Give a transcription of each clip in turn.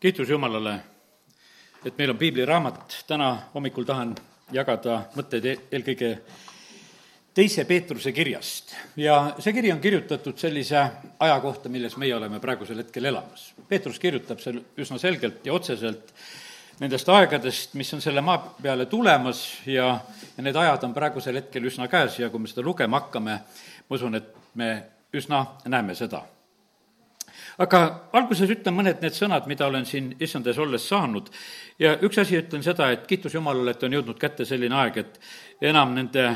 kiitus Jumalale, et meil on piibliraamat, täna hommikul tahan jagada mõtteid e-, eelkõige teise Peetruse kirjast. Ja see kiri on kirjutatud sellise aja kohta, milles meie oleme praegusel hetkel elamas. Peetrus kirjutab seal üsna selgelt ja otseselt nendest aegadest, mis on selle maa peale tulemas ja, ja need ajad on praegusel hetkel üsna käes ja kui me seda lugema hakkame, ma usun, et me üsna näeme seda aga alguses ütlen mõned need sõnad, mida olen siin issand ees olles saanud ja üks asi ütlen seda, et kiitus Jumalale, et on jõudnud kätte selline aeg, et enam nende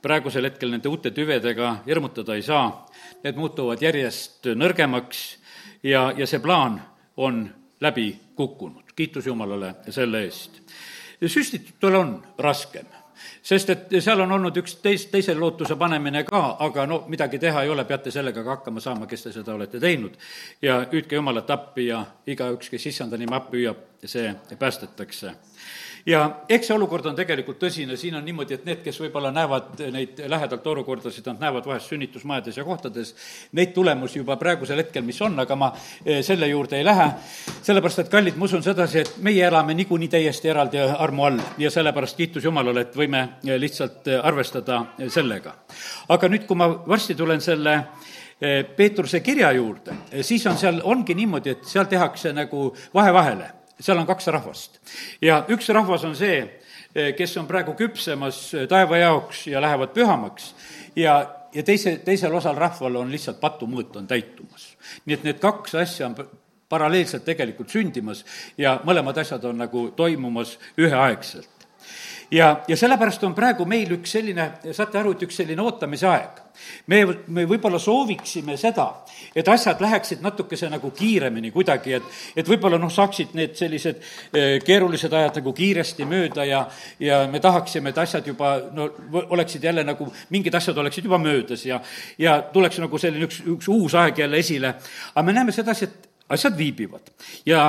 praegusel hetkel nende uute tüvedega hirmutada ei saa, need muutuvad järjest nõrgemaks ja, ja see plaan on läbi kukkunud. kiitus Jumalale selle eest. süstitutul on raskem sest et seal on olnud üks teis, teise lootuse panemine ka, aga no midagi teha ei ole, peate sellega ka hakkama saama, kes te seda olete teinud. ja hüüdke Jumalat appi ja igaüks, kes issanda nime appi hüüab, see päästetakse ja eks see olukord on tegelikult tõsine, siin on niimoodi, et need, kes võib-olla näevad neid lähedalt olukordasid, nad näevad vahest sünnitusmajades ja kohtades neid tulemusi juba praegusel hetkel, mis on, aga ma eh, selle juurde ei lähe, sellepärast et kallid, ma usun sedasi, et meie elame niikuinii täiesti eraldi armu all ja sellepärast kiitus Jumalale, et võime eh, lihtsalt eh, arvestada sellega. aga nüüd, kui ma varsti tulen selle Peetruse kirja juurde, siis on seal, ongi niimoodi, et seal tehakse nagu vahe vahele seal on kaks rahvast. ja üks rahvas on see, eh, kes on praegu küpsemas eh, taeva jaoks ja lähevad pühamaks ja, ja teise, teisel osal rahval on lihtsalt patumõõt on täitumas. nii et need kaks asja on paralleelselt tegelikult sündimas ja mõlemad asjad on nagu toimumas üheaegselt ja, ja sellepärast on praegu meil üks selline, saate aru, et üks selline ootamise aeg. me, me võib-olla sooviksime seda, et asjad läheksid natukese nagu kiiremini kuidagi, et, et võib-olla noh, saaksid need sellised eh, keerulised ajad nagu kiiresti mööda ja, ja me tahaksime, et asjad juba no oleksid jälle nagu, mingid asjad oleksid juba möödas ja, ja tuleks nagu selline üks, üks uus aeg jälle esile. aga me näeme sedasi, et asjad viibivad ja,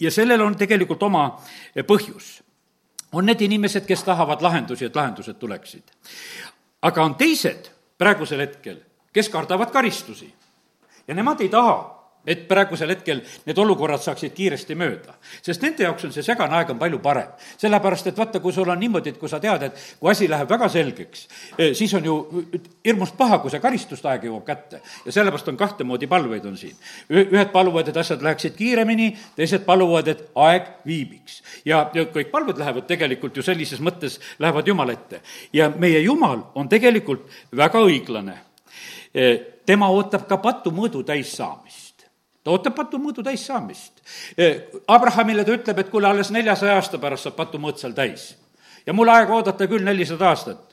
ja sellel on tegelikult oma põhjus on need inimesed, kes tahavad lahendusi, et lahendused tuleksid. aga on teised praegusel hetkel, kes kardavad karistusi ja nemad ei taha et praegusel hetkel need olukorrad saaksid kiiresti mööda. sest nende jaoks on see segane aeg on palju parem. sellepärast, et vaata, kui sul on niimoodi, et kui sa tead, et kui asi läheb väga selgeks, eh, siis on ju hirmus paha, kui see karistuste aeg jõuab kätte. ja sellepärast on kahte moodi palveid on siin. ühed paluvad, et asjad läheksid kiiremini, teised paluvad, et aeg viibiks. ja, ja kõik palved lähevad tegelikult ju sellises mõttes, lähevad Jumala ette. ja meie Jumal on tegelikult väga õiglane. Eh, tema ootab ka patumõõdu täissaamist ta ootab patumõõdu täissaamist. Abrahamile ta ütleb, et kuule, alles neljasaja aasta pärast saab patumõõt seal täis. ja mul aega oodata küll nelisada aastat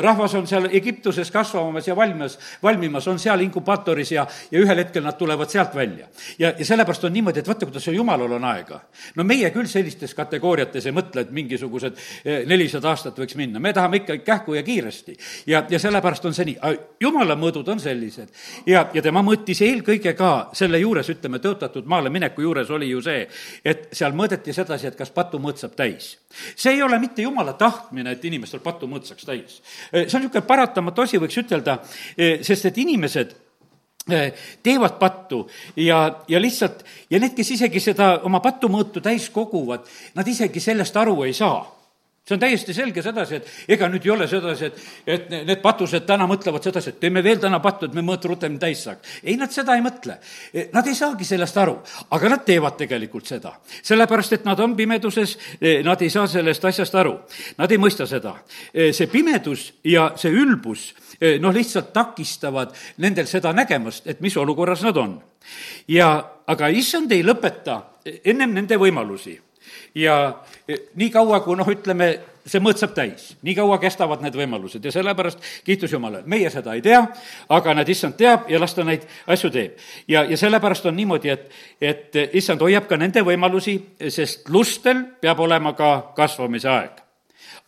rahvas on seal Egiptuses kasvamas ja valmimas, valmimas, on seal inkubaatoris ja, ja ühel hetkel nad tulevad sealt välja. ja, ja sellepärast on niimoodi, et vaata, kuidas jumalal on aega. no meie küll sellistes kategooriates ei mõtle, et mingisugused nelisada aastat võiks minna, me tahame ikka kähku ja kiiresti. ja, ja sellepärast on see nii, jumala mõõdud on sellised. ja, ja tema mõõtis eelkõige ka selle juures, ütleme, tõotatud maale mineku juures oli ju see, et seal mõõdeti sedasi, et kas patumõõt saab täis. see ei ole mitte jumala tahtmine, et inimestel patumõõt saaks täis täis. Eh, see on niisugune paratamatu asi, võiks ütelda, eh, sest et inimesed eh, teevad pattu ja, ja lihtsalt, ja need, kes isegi seda oma patumõõtu täis koguvad, nad isegi sellest aru ei saa see on täiesti selge sedasi, et ega nüüd ei ole sedasi, et, et need patused täna mõtlevad sedasi, et teeme veel täna pattu, et me mõõt rutem täis saaks. ei, nad seda ei mõtle. Nad ei saagi sellest aru, aga nad teevad tegelikult seda. sellepärast, et nad on pimeduses, nad ei saa sellest asjast aru. Nad ei mõista seda. see pimedus ja see ülbus noh, lihtsalt takistavad nendel seda nägemast, et mis olukorras nad on. ja, aga issand ei lõpeta ennem nende võimalusi ja e, nii kaua, kui noh, ütleme, see mõõt saab täis, nii kaua kestavad need võimalused ja sellepärast kiitus Jumalale, meie seda ei tea, aga näed, issand teab ja las ta neid asju teeb. ja, ja sellepärast on niimoodi, et, et issand hoiab ka nende võimalusi, sest lustel peab olema ka kasvamise aeg.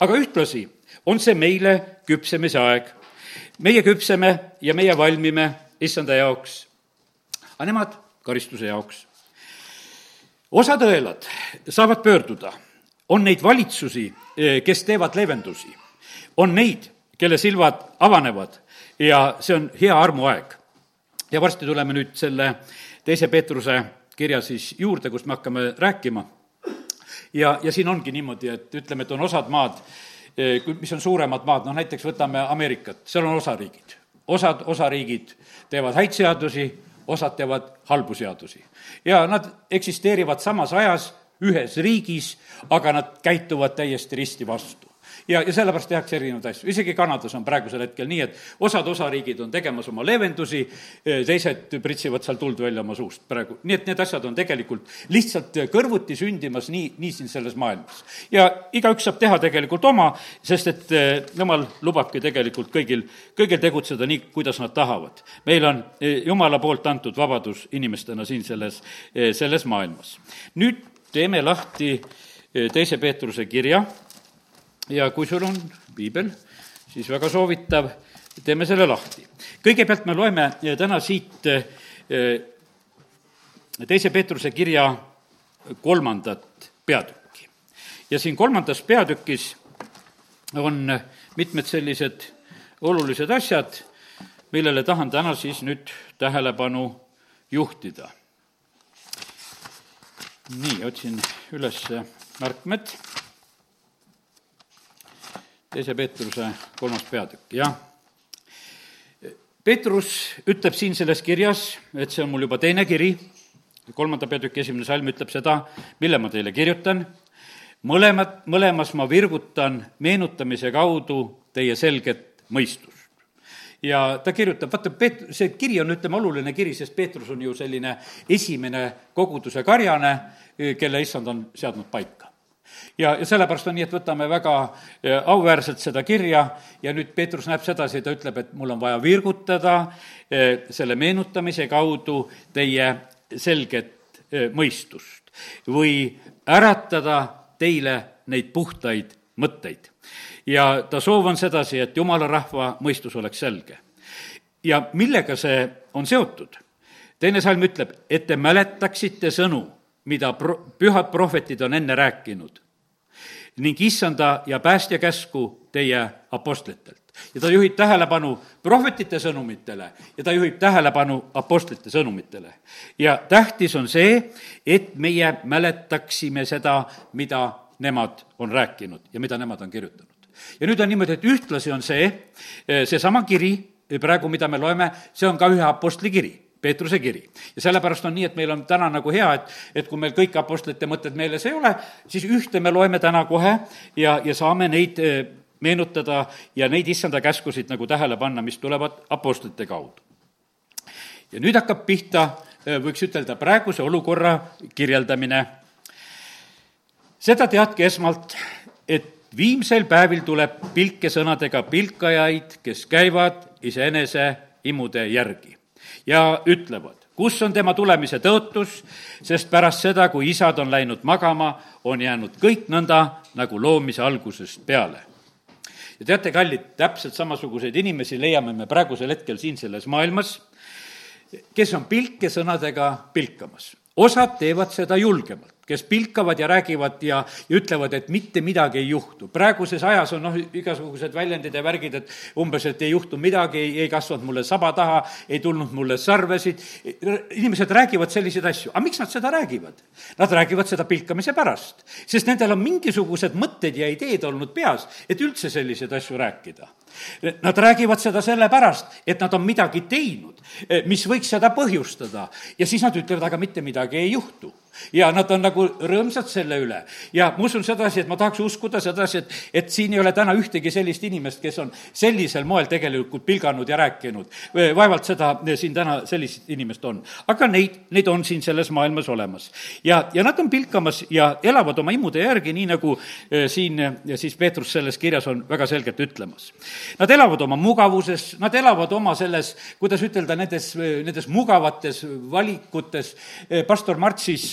aga ühtlasi on see meile küpsemise aeg. meie küpseme ja meie valmime issanda jaoks, aga nemad karistuse jaoks osad õelad saavad pöörduda, on neid valitsusi, eh, kes teevad leevendusi, on neid, kelle silmad avanevad ja see on hea armuaeg. ja varsti tuleme nüüd selle teise Peetruse kirja siis juurde, kust me hakkame rääkima. ja, ja siin ongi niimoodi, et ütleme, et on osad maad, mis on suuremad maad, noh näiteks võtame Ameerikat, seal on osariigid. osad osariigid teevad häid seadusi, osad teevad halbu seadusi. ja nad eksisteerivad samas ajas ühes riigis, aga nad käituvad täiesti risti vastu ja, ja sellepärast tehakse erinevaid asju, isegi Kanadas on praegusel hetkel nii, et osad osariigid on tegemas oma leevendusi, teised pritsivad seal tuld välja oma suust praegu, nii et need asjad on tegelikult lihtsalt kõrvuti sündimas nii, nii siin selles maailmas. ja igaüks saab teha tegelikult oma, sest et eh, jumal lubabki tegelikult kõigil, kõigil tegutseda nii, kuidas nad tahavad. meil on eh, jumala poolt antud vabadus inimestena siin selles, eh, selles maailmas. nüüd teeme lahti teise Peetruse kirja ja kui sul on piibel, siis väga soovitav, teeme selle lahti. kõigepealt me loeme täna siit eh, teise Peetruse kirja kolmandat peatükki. ja siin kolmandas peatükis on mitmed sellised olulised asjad, millele tahan täna siis nüüd tähelepanu juhtida. nii, otsin üles märkmed teise Peetruse kolmas peatükk, jah. Peetrus ütleb siin selles kirjas, et see on mul juba teine kiri, kolmanda peatüki esimene salm ütleb seda, mille ma teile kirjutan, mõlemad, mõlemas ma virgutan meenutamise kaudu teie selget mõistust. ja ta kirjutab, vaata, Peet-, see kiri on, ütleme, oluline kiri, sest Peetrus on ju selline esimene koguduse karjane, kelle issand on seadnud paika ja, ja sellepärast on nii, et võtame väga eh, auväärselt seda kirja ja nüüd Peetrus näeb sedasi, ta ütleb, et mul on vaja virgutada eh, selle meenutamise kaudu teie selget eh, mõistust või äratada teile neid puhtaid mõtteid. ja ta soov on sedasi, et jumala rahva mõistus oleks selge. ja millega see on seotud? teine salm ütleb, et te mäletaksite sõnu, mida pro-, pühad prohvetid on enne rääkinud ning issanda ja päästja käsku teie apostlitelt. ja ta juhib tähelepanu prohvetite sõnumitele ja ta juhib tähelepanu apostlite sõnumitele. ja tähtis on see, et meie mäletaksime seda, mida nemad on rääkinud ja mida nemad on kirjutanud. ja nüüd on niimoodi, et ühtlasi on see, seesama kiri, praegu, mida me loeme, see on ka ühe apostli kiri Peetruse kiri. ja sellepärast on nii, et meil on täna nagu hea, et, et kui meil kõik apostlite mõtted meeles ei ole, siis ühte me loeme täna kohe ja, ja saame neid eh, meenutada ja neid issanda käskusid nagu tähele panna, mis tulevad apostlite kaudu. ja nüüd hakkab pihta, eh, võiks ütelda, praeguse olukorra kirjeldamine. seda teadke esmalt, et viimsel päevil tuleb pilkesõnadega pilkajaid, kes käivad iseenese imude järgi ja ütlevad, kus on tema tulemise tõotus, sest pärast seda, kui isad on läinud magama, on jäänud kõik nõnda, nagu loomise algusest peale. ja teate, kallid, täpselt samasuguseid inimesi leiame me praegusel hetkel siin selles maailmas, kes on pilkesõnadega pilkamas. osad teevad seda julgemalt kes pilkavad ja räägivad ja, ja ütlevad, et mitte midagi ei juhtu. praeguses ajas on noh, igasugused väljendid ja värgid, et umbes, et ei juhtu midagi, ei, ei kasvanud mulle saba taha, ei tulnud mulle sarvesid, inimesed räägivad selliseid asju, aga miks nad seda räägivad? Nad räägivad seda pilkamise pärast, sest nendel on mingisugused mõtted ja ideed olnud peas, et üldse selliseid asju rääkida. Nad räägivad seda sellepärast, et nad on midagi teinud, mis võiks seda põhjustada ja siis nad ütlevad, aga mitte midagi ei juhtu ja nad on nagu rõõmsad selle üle. ja ma usun sedasi, et ma tahaks uskuda sedasi, et, et siin ei ole täna ühtegi sellist inimest, kes on sellisel moel tegelikult pilganud ja rääkinud. vaevalt seda siin täna sellist inimest on. aga neid, neid on siin selles maailmas olemas. ja, ja nad on pilkamas ja elavad oma imude järgi, nii nagu eh, siin siis Peetrus selles kirjas on väga selgelt ütlemas. Nad elavad oma mugavuses, nad elavad oma selles, kuidas ütelda, nendes, nendes mugavates valikutes. pastor Mart siis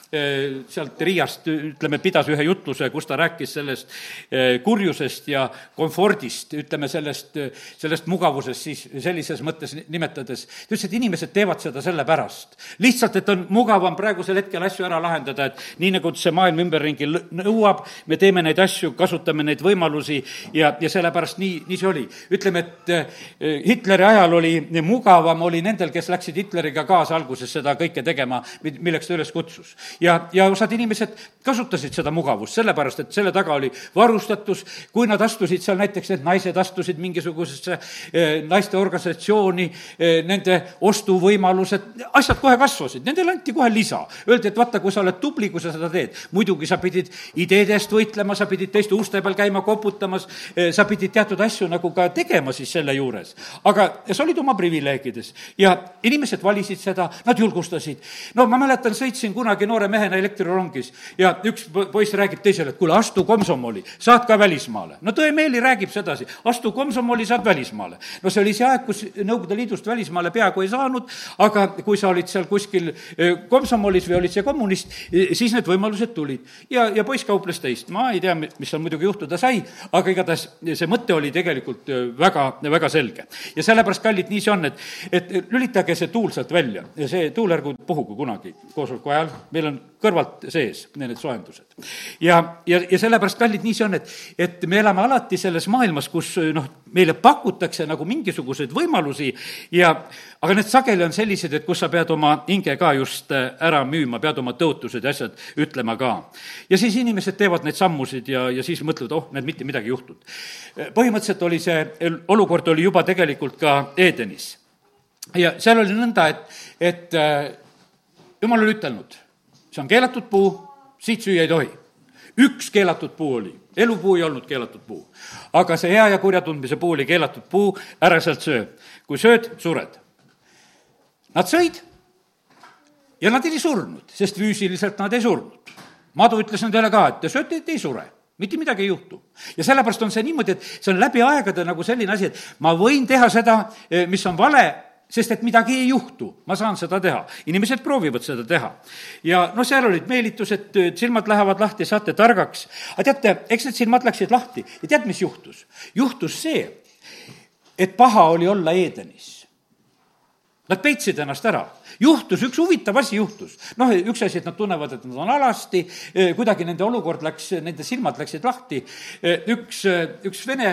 sealt Riiast, ütleme, pidas ühe jutluse, kus ta rääkis sellest kurjusest ja komfordist, ütleme sellest, sellest mugavusest siis sellises mõttes nimetades. ta ütles, et inimesed teevad seda sellepärast. lihtsalt, et on mugavam praegusel hetkel asju ära lahendada, et nii, nagu see maailm ümberringi nõuab, me teeme neid asju, kasutame neid võimalusi ja, ja sellepärast nii, nii see oli. ütleme, et Hitleri ajal oli mugavam, oli nendel, kes läksid Hitleriga kaasa alguses seda kõike tegema, milleks ta üles kutsus ja, ja osad inimesed kasutasid seda mugavust, sellepärast et selle taga oli varustatus, kui nad astusid seal näiteks, need naised astusid mingisugusesse eh, naiste organisatsiooni, eh, nende ostuvõimalused, asjad kohe kasvasid, nendele anti kohe lisa. Öeldi, et vaata, kui sa oled tubli, kui sa seda teed, muidugi sa pidid ideede eest võitlema, sa pidid teiste uste peal käima koputamas, eh, sa pidid teatud asju nagu ka tegema siis selle juures. aga sa olid oma privileegides ja inimesed valisid seda, nad julgustasid. no ma mäletan, sõitsin kunagi noore mehena elektrirongis ja üks poiss räägib teisele, et kuule, astu komsomoli, saad ka välismaale. no tõemeeli räägib sedasi, astu komsomoli, saad välismaale. no see oli see aeg, kus Nõukogude Liidust välismaale peaaegu ei saanud, aga kui sa olid seal kuskil e, komsomolis või olid see kommunist, e, siis need võimalused tulid. ja, ja poiss kauples teist, ma ei tea, mis seal muidugi juhtuda sai, aga igatahes see mõte oli tegelikult e, väga, väga selge. ja sellepärast, kallid, nii see on, et, et lülitage see tuul sealt välja ja see tuul ärgu puhugu kunagi koosoleku ajal, meil on kõrvalt sees need soojendused. ja, ja, ja sellepärast, kallid, nii see on, et, et me elame alati selles maailmas, kus noh, meile pakutakse nagu mingisuguseid võimalusi ja aga need sageli on sellised, et kus sa pead oma hinge ka just äh, ära müüma, pead oma tõotused ja asjad ütlema ka. ja siis inimesed teevad neid sammusid ja, ja siis mõtlevad, oh, näed, mitte midagi ei juhtunud. põhimõtteliselt oli see olukord oli juba tegelikult ka Edenis. ja seal oli nõnda, et, et äh, jumal oli ütelnud see on keelatud puu, siit süüa ei tohi. üks keelatud puu oli, elupuu ei olnud keelatud puu. aga see hea ja kurja tundmise puu oli keelatud puu, ära sealt söö. kui sööd, sured. Nad sõid ja nad ei surnud, sest füüsiliselt nad ei surnud. madu ütles nendele ka, et te sööte, et ei sure mitte midagi ei juhtu. ja sellepärast on see niimoodi, et see on läbi aegade nagu selline asi, et ma võin teha seda, mis on vale, sest et midagi ei juhtu, ma saan seda teha. inimesed proovivad seda teha. ja noh, seal olid meelitused, silmad lähevad lahti, saate targaks. aga teate, eks need silmad läksid lahti ja tead, mis juhtus? juhtus see, et paha oli olla Edenis. Nad peitsid ennast ära. juhtus, üks huvitav asi juhtus. noh, üks asi, et nad tunnevad, et nad on alasti, kuidagi nende olukord läks, nende silmad läksid lahti. üks, üks vene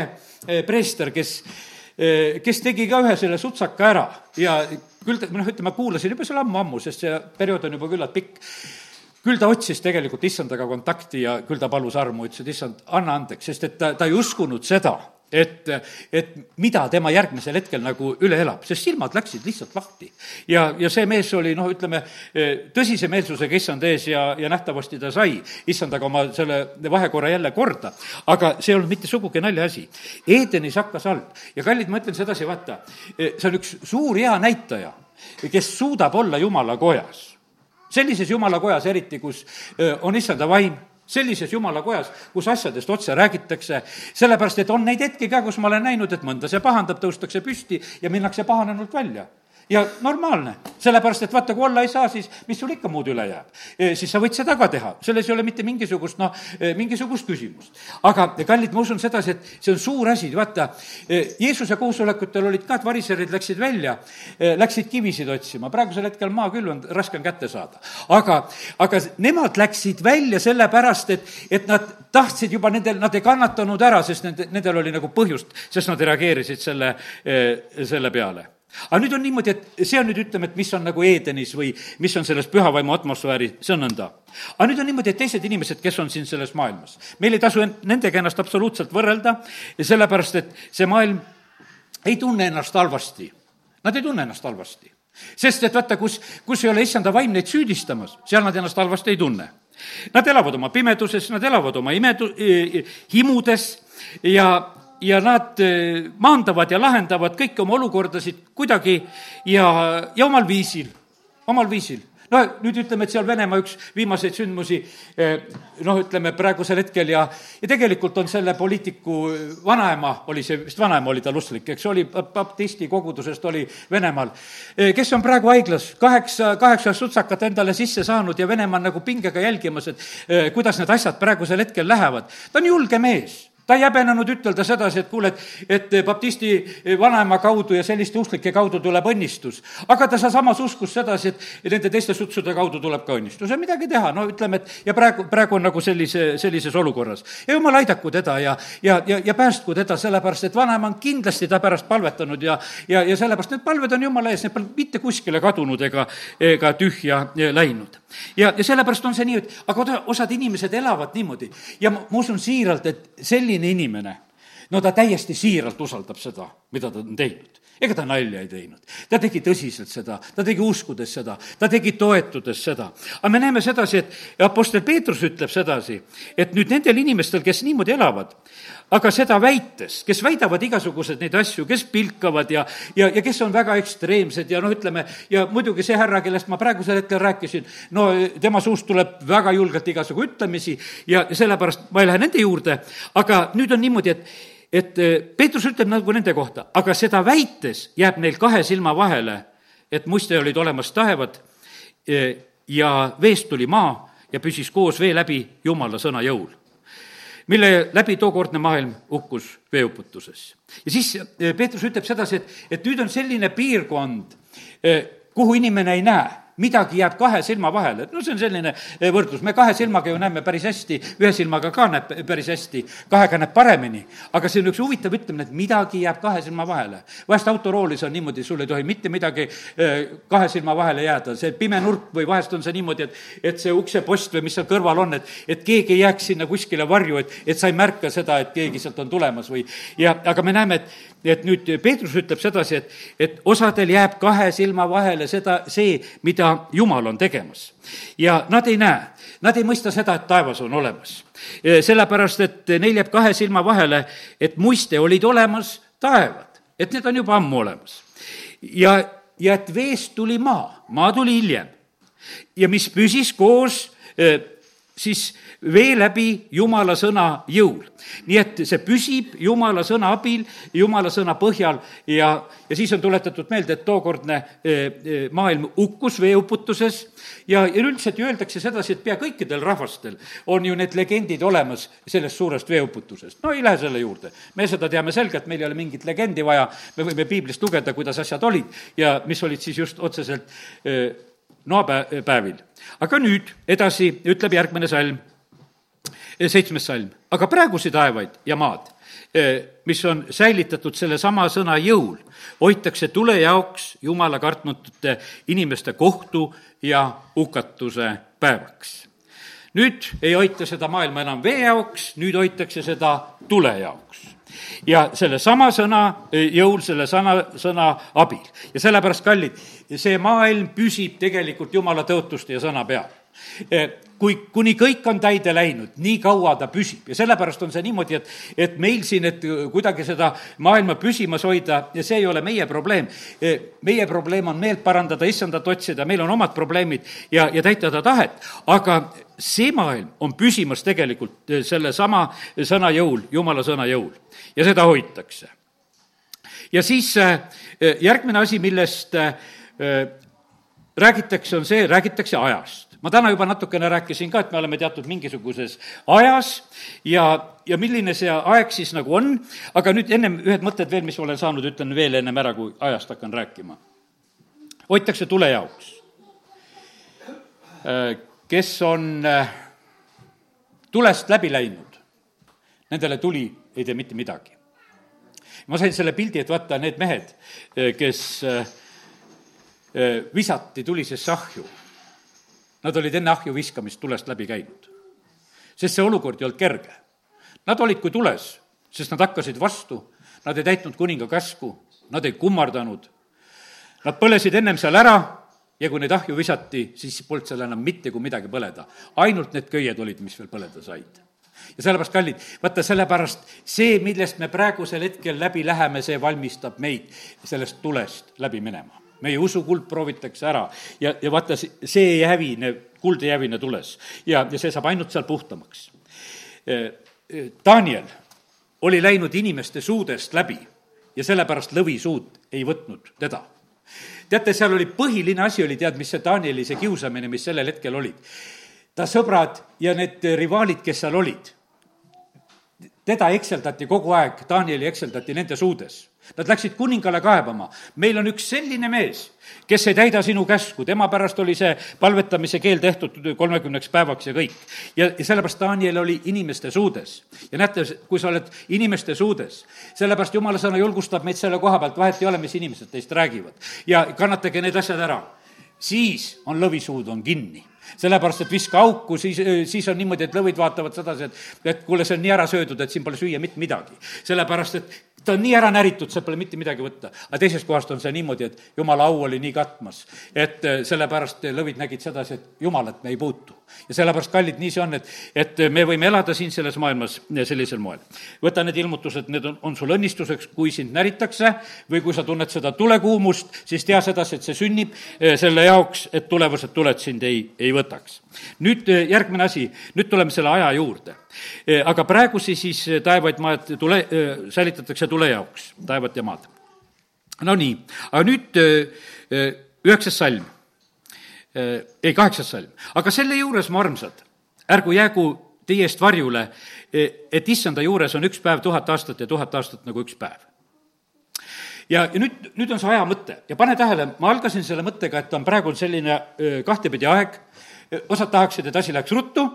preester, kes Eh, kes tegi ka ühe selle sutsaka ära. Ja küll ta, noh, ütleme, kuulasin juba seal ammu-ammu, sest see periood on juba küllalt pikk, küll ta otsis tegelikult issandaga kontakti ja küll ta palus armu, ütles, et issand, anna andeks, sest et ta, ta ei uskunud seda et, et mida tema järgmisel hetkel nagu üle elab, sest silmad läksid lihtsalt lahti. ja, ja see mees oli noh, ütleme, tõsise meelsusega issand ees ja, ja nähtavasti ta sai issandaga oma selle vahekorra jälle korda. aga see ei olnud mitte sugugi naljaasi. Edenis hakkas halb ja kallid, ma ütlen sedasi, vaata, see on üks suur hea näitaja, kes suudab olla jumala kojas sellises jumala kojas eriti, kus on issanda vaim, sellises jumala kojas, kus asjadest otse räägitakse, sellepärast et on neid hetki ka, kus ma olen näinud, et mõnda see pahandab, tõustakse püsti ja minnakse pahanenult välja ja normaalne, sellepärast et vaata, kui olla ei saa, siis mis sul ikka muud üle jääb. E, siis sa võid seda ka teha, selles ei ole mitte mingisugust, noh, e, mingisugust küsimust. aga kallid, ma usun sedasi, et see on suur asi, vaata, e, Jeesuse koosolekutel olid ka, et variserid läksid välja, läksid kivisid otsima, praegusel hetkel maa küll on, raske on kätte saada. aga, aga nemad läksid välja sellepärast, et, et nad tahtsid juba nendel, nad ei kannatanud ära, sest nende, nendel oli nagu põhjust, sest nad reageerisid selle, selle peale aga nüüd on niimoodi, et see on nüüd, ütleme, et mis on nagu Edenis või mis on selles püha vaimu atmosfääri, see on nõnda. aga nüüd on niimoodi, et teised inimesed, kes on siin selles maailmas, meil ei tasu nendega ennast absoluutselt võrrelda, sellepärast et see maailm ei tunne ennast halvasti. Nad ei tunne ennast halvasti. sest et vaata, kus, kus ei ole issanda vaim neid süüdistamas, seal nad ennast halvasti ei tunne. Nad elavad oma pimeduses, nad elavad oma imedu-, himudes ja, ja nad eh, maandavad ja lahendavad kõiki oma olukordasid kuidagi ja, ja omal viisil, omal viisil. no nüüd ütleme, et seal Venemaa üks viimaseid sündmusi eh, noh, ütleme praegusel hetkel ja, ja tegelikult on selle poliitiku vanaema, oli see, vist vanaema oli tal usklik, eks oli, baptisti kogudusest oli Venemaal, eh, kes on praegu haiglas, kaheksa, kaheksa sutsakat endale sisse saanud ja Venemaa on nagu pingega jälgimas, et eh, kuidas need asjad praegusel hetkel lähevad. ta on julge mees ta ei häbenenud ütelda sedasi, et kuule, et, et baptisti vanaema kaudu ja selliste usklike kaudu tuleb õnnistus. aga ta samas uskus sedasi, et nende teiste sutsude kaudu tuleb ka õnnistus ja midagi teha, no ütleme, et ja praegu, praegu on nagu sellise, sellises olukorras. ja jumal aidaku teda ja, ja, ja, ja päästku teda, sellepärast et vanaema on kindlasti ta pärast palvetanud ja, ja, ja sellepärast need palved on jumala ees, need pole mitte kuskile kadunud ega, ega tühja läinud. ja, ja sellepärast on see nii, et aga osad inimesed elavad niimoodi ja ma, ma usun siiralt, et selline selline inimene, no ta täiesti siiralt usaldab seda, mida ta on teinud ega ta nalja ei teinud. ta tegi tõsiselt seda, ta tegi uskudes seda, ta tegi toetudes seda. aga me näeme sedasi, et Apostel Peetrus ütleb sedasi, et nüüd nendel inimestel, kes niimoodi elavad, aga seda väites, kes väidavad igasuguseid neid asju, kes pilkavad ja, ja, ja kes on väga ekstreemsed ja noh, ütleme, ja muidugi see härra, kellest ma praegusel hetkel rääkisin, no tema suust tuleb väga julgelt igasugu ütlemisi ja sellepärast ma ei lähe nende juurde, aga nüüd on niimoodi, et et eh, Peetrus ütleb nagu nende kohta, aga seda väites jääb neil kahe silma vahele, et muiste olid olemas taevad eh, ja veest tuli maa ja püsis koos vee läbi Jumala sõna jõul mille läbi tookordne maailm hukkus veeuputuses. ja siis eh, Peetrus ütleb sedasi, et, et nüüd on selline piirkond, eh, kuhu inimene ei näe midagi jääb kahe silma vahele, no see on selline eh, võrdlus, me kahe silmaga ju näeme päris hästi, ühe silmaga ka näeb päris hästi, kahega näeb paremini. aga see on üks huvitav ütlemine, et midagi jääb kahe silma vahele. vahest autoroolis on niimoodi, sul ei tohi mitte midagi eh, kahe silma vahele jääda, see pime nurk või vahest on see niimoodi, et, et see uksepost või mis seal kõrval on, et, et keegi ei jääks sinna kuskile varju, et, et sa ei märka seda, et keegi sealt on tulemas või ja, aga me näeme, et, et nüüd Peetrus ütleb sedasi, et, et osadel jääb kahe silma vahele seda, see, mida Jumal on tegemas. ja nad ei näe, nad ei mõista seda, et taevas on olemas. sellepärast, et neil jääb kahe silma vahele, et muiste olid olemas taevad, et need on juba ammu olemas. ja, ja et veest tuli maa, maa tuli hiljem. ja mis püsis koos siis vee läbi Jumala sõna jõul. nii et see püsib Jumala sõna abil, Jumala sõna põhjal ja, ja siis on tuletatud meelde, et tookordne e, e, maailm hukkus veeuputuses ja, ja üldiselt ju öeldakse sedasi, et pea kõikidel rahvastel on ju need legendid olemas sellest suurest veeuputusest. no ei lähe selle juurde. me seda teame selgelt, meil ei ole mingit legendi vaja, me võime piiblist lugeda, kuidas asjad olid ja mis olid siis just otseselt e, noapäevil. aga nüüd edasi ütleb järgmine salm, seitsmes salm, aga praegusi taevaid ja maad, mis on säilitatud sellesama sõna jõul, hoitakse tule jaoks Jumala kartnutute inimeste kohtu ja hukatuse päevaks. Nüüd ei hoita seda maailma enam vee jaoks, nüüd hoitakse seda tule jaoks ja sellesama sõna jõul, selle sõna, sõna abil. ja sellepärast, kallid, see maailm püsib tegelikult jumala tõotuste ja sõna peal kui, kuni kõik on täide läinud, nii kaua ta püsib ja sellepärast on see niimoodi, et, et meil siin, et kuidagi seda maailma püsimas hoida ja see ei ole meie probleem. meie probleem on meelt parandada, issandat otsida, meil on omad probleemid ja, ja täita ta tahet, aga see maailm on püsimas tegelikult sellesama sõna jõul, jumala sõna jõul ja seda hoitakse. ja siis järgmine asi, millest räägitakse, on see, räägitakse ajast ma täna juba natukene rääkisin ka, et me oleme teatud mingisuguses ajas ja, ja milline see aeg siis nagu on, aga nüüd ennem ühed mõtted veel, mis olen saanud, ütlen veel ennem ära, kui ajast hakkan rääkima. hoitakse tule jaoks. Äh, kes on tulest läbi läinud, nendele tuli ei tee mitte midagi. ma sain selle pildi, et vaata, need mehed, eh, kes visati tulisesse ahju, nad olid enne ahju viskamist tulest läbi käinud. sest see olukord ei olnud kerge. Nad olid kui tules, sest nad hakkasid vastu, nad ei täitnud kuninga käsku, nad ei kummardanud, nad põlesid ennem seal ära ja kui neid ahju visati, siis polnud seal enam mitte kui midagi põleda. ainult need köied olid, mis veel põleda said ja sellepärast, kallid, vaata sellepärast see, millest me praegusel hetkel läbi läheme, see valmistab meid sellest tulest läbi minema meie usukuld proovitakse ära ja, ja vaata, see ei hävine, kuld ei hävine tules ja, ja see saab ainult seal puhtamaks. Daniel oli läinud inimeste suudest läbi ja sellepärast lõvisuud ei võtnud teda teate, seal oli põhiline asi oli, tead, mis see Danieli see kiusamine, mis sellel hetkel olid. ta sõbrad ja need rivaalid, kes seal olid, teda ekseldati kogu aeg, Danieli ekseldati nende suudes Nad läksid kuningale kaebama. meil on üks selline mees, kes ei täida sinu käsku, tema pärast oli see palvetamise keel tehtud kolmekümneks päevaks ja kõik. ja, ja sellepärast Daniel oli inimeste suudes. ja näete, kui sa oled inimeste suudes, sellepärast jumala sõna julgustab meid selle koha pealt, vahet ei ole, mis inimesed teist räägivad. ja kannatage need asjad ära. siis on lõvisuud on kinni sellepärast, et viska auku, siis, siis on niimoodi, et lõvid vaatavad sedasi, et, et kuule, see on nii ära söödud, et siin pole süüa mitte midagi. sellepärast, et ta on nii ära näritud, sealt pole mitte midagi võtta. aga teisest kohast on see niimoodi, et jumala au oli nii katmas, et sellepärast lõvid nägid sedasi, et jumalat me ei puutu. Ja sellepärast, kallid, nii see on, et, et me võime elada siin selles maailmas sellisel moel. võta need ilmutused, need on, on sul õnnistuseks, kui sind näritakse või kui sa tunned seda tulekuumust, siis tea sedasi, et see sünnib eh, selle jaoks, et tulevased tuled sind ei, ei võtaks. nüüd eh, järgmine asi, nüüd tuleme selle aja juurde Eh, aga praegusi siis eh, taevaid majad tule, eh, säilitatakse tule jaoks, taevad ja maad. Nonii, aga nüüd üheksas salm, ei, kaheksas salm, aga selle juures, mu armsad, ärgu jäägu teie eest varjule, et issanda juures on üks päev tuhat aastat ja tuhat aastat nagu üks päev. Ja, ja nüüd, nüüd on see aja mõte. Ja pane tähele, ma algasin selle mõttega, et on praegu selline kahtepidi aeg, osad tahaksid, et asi läheks ruttu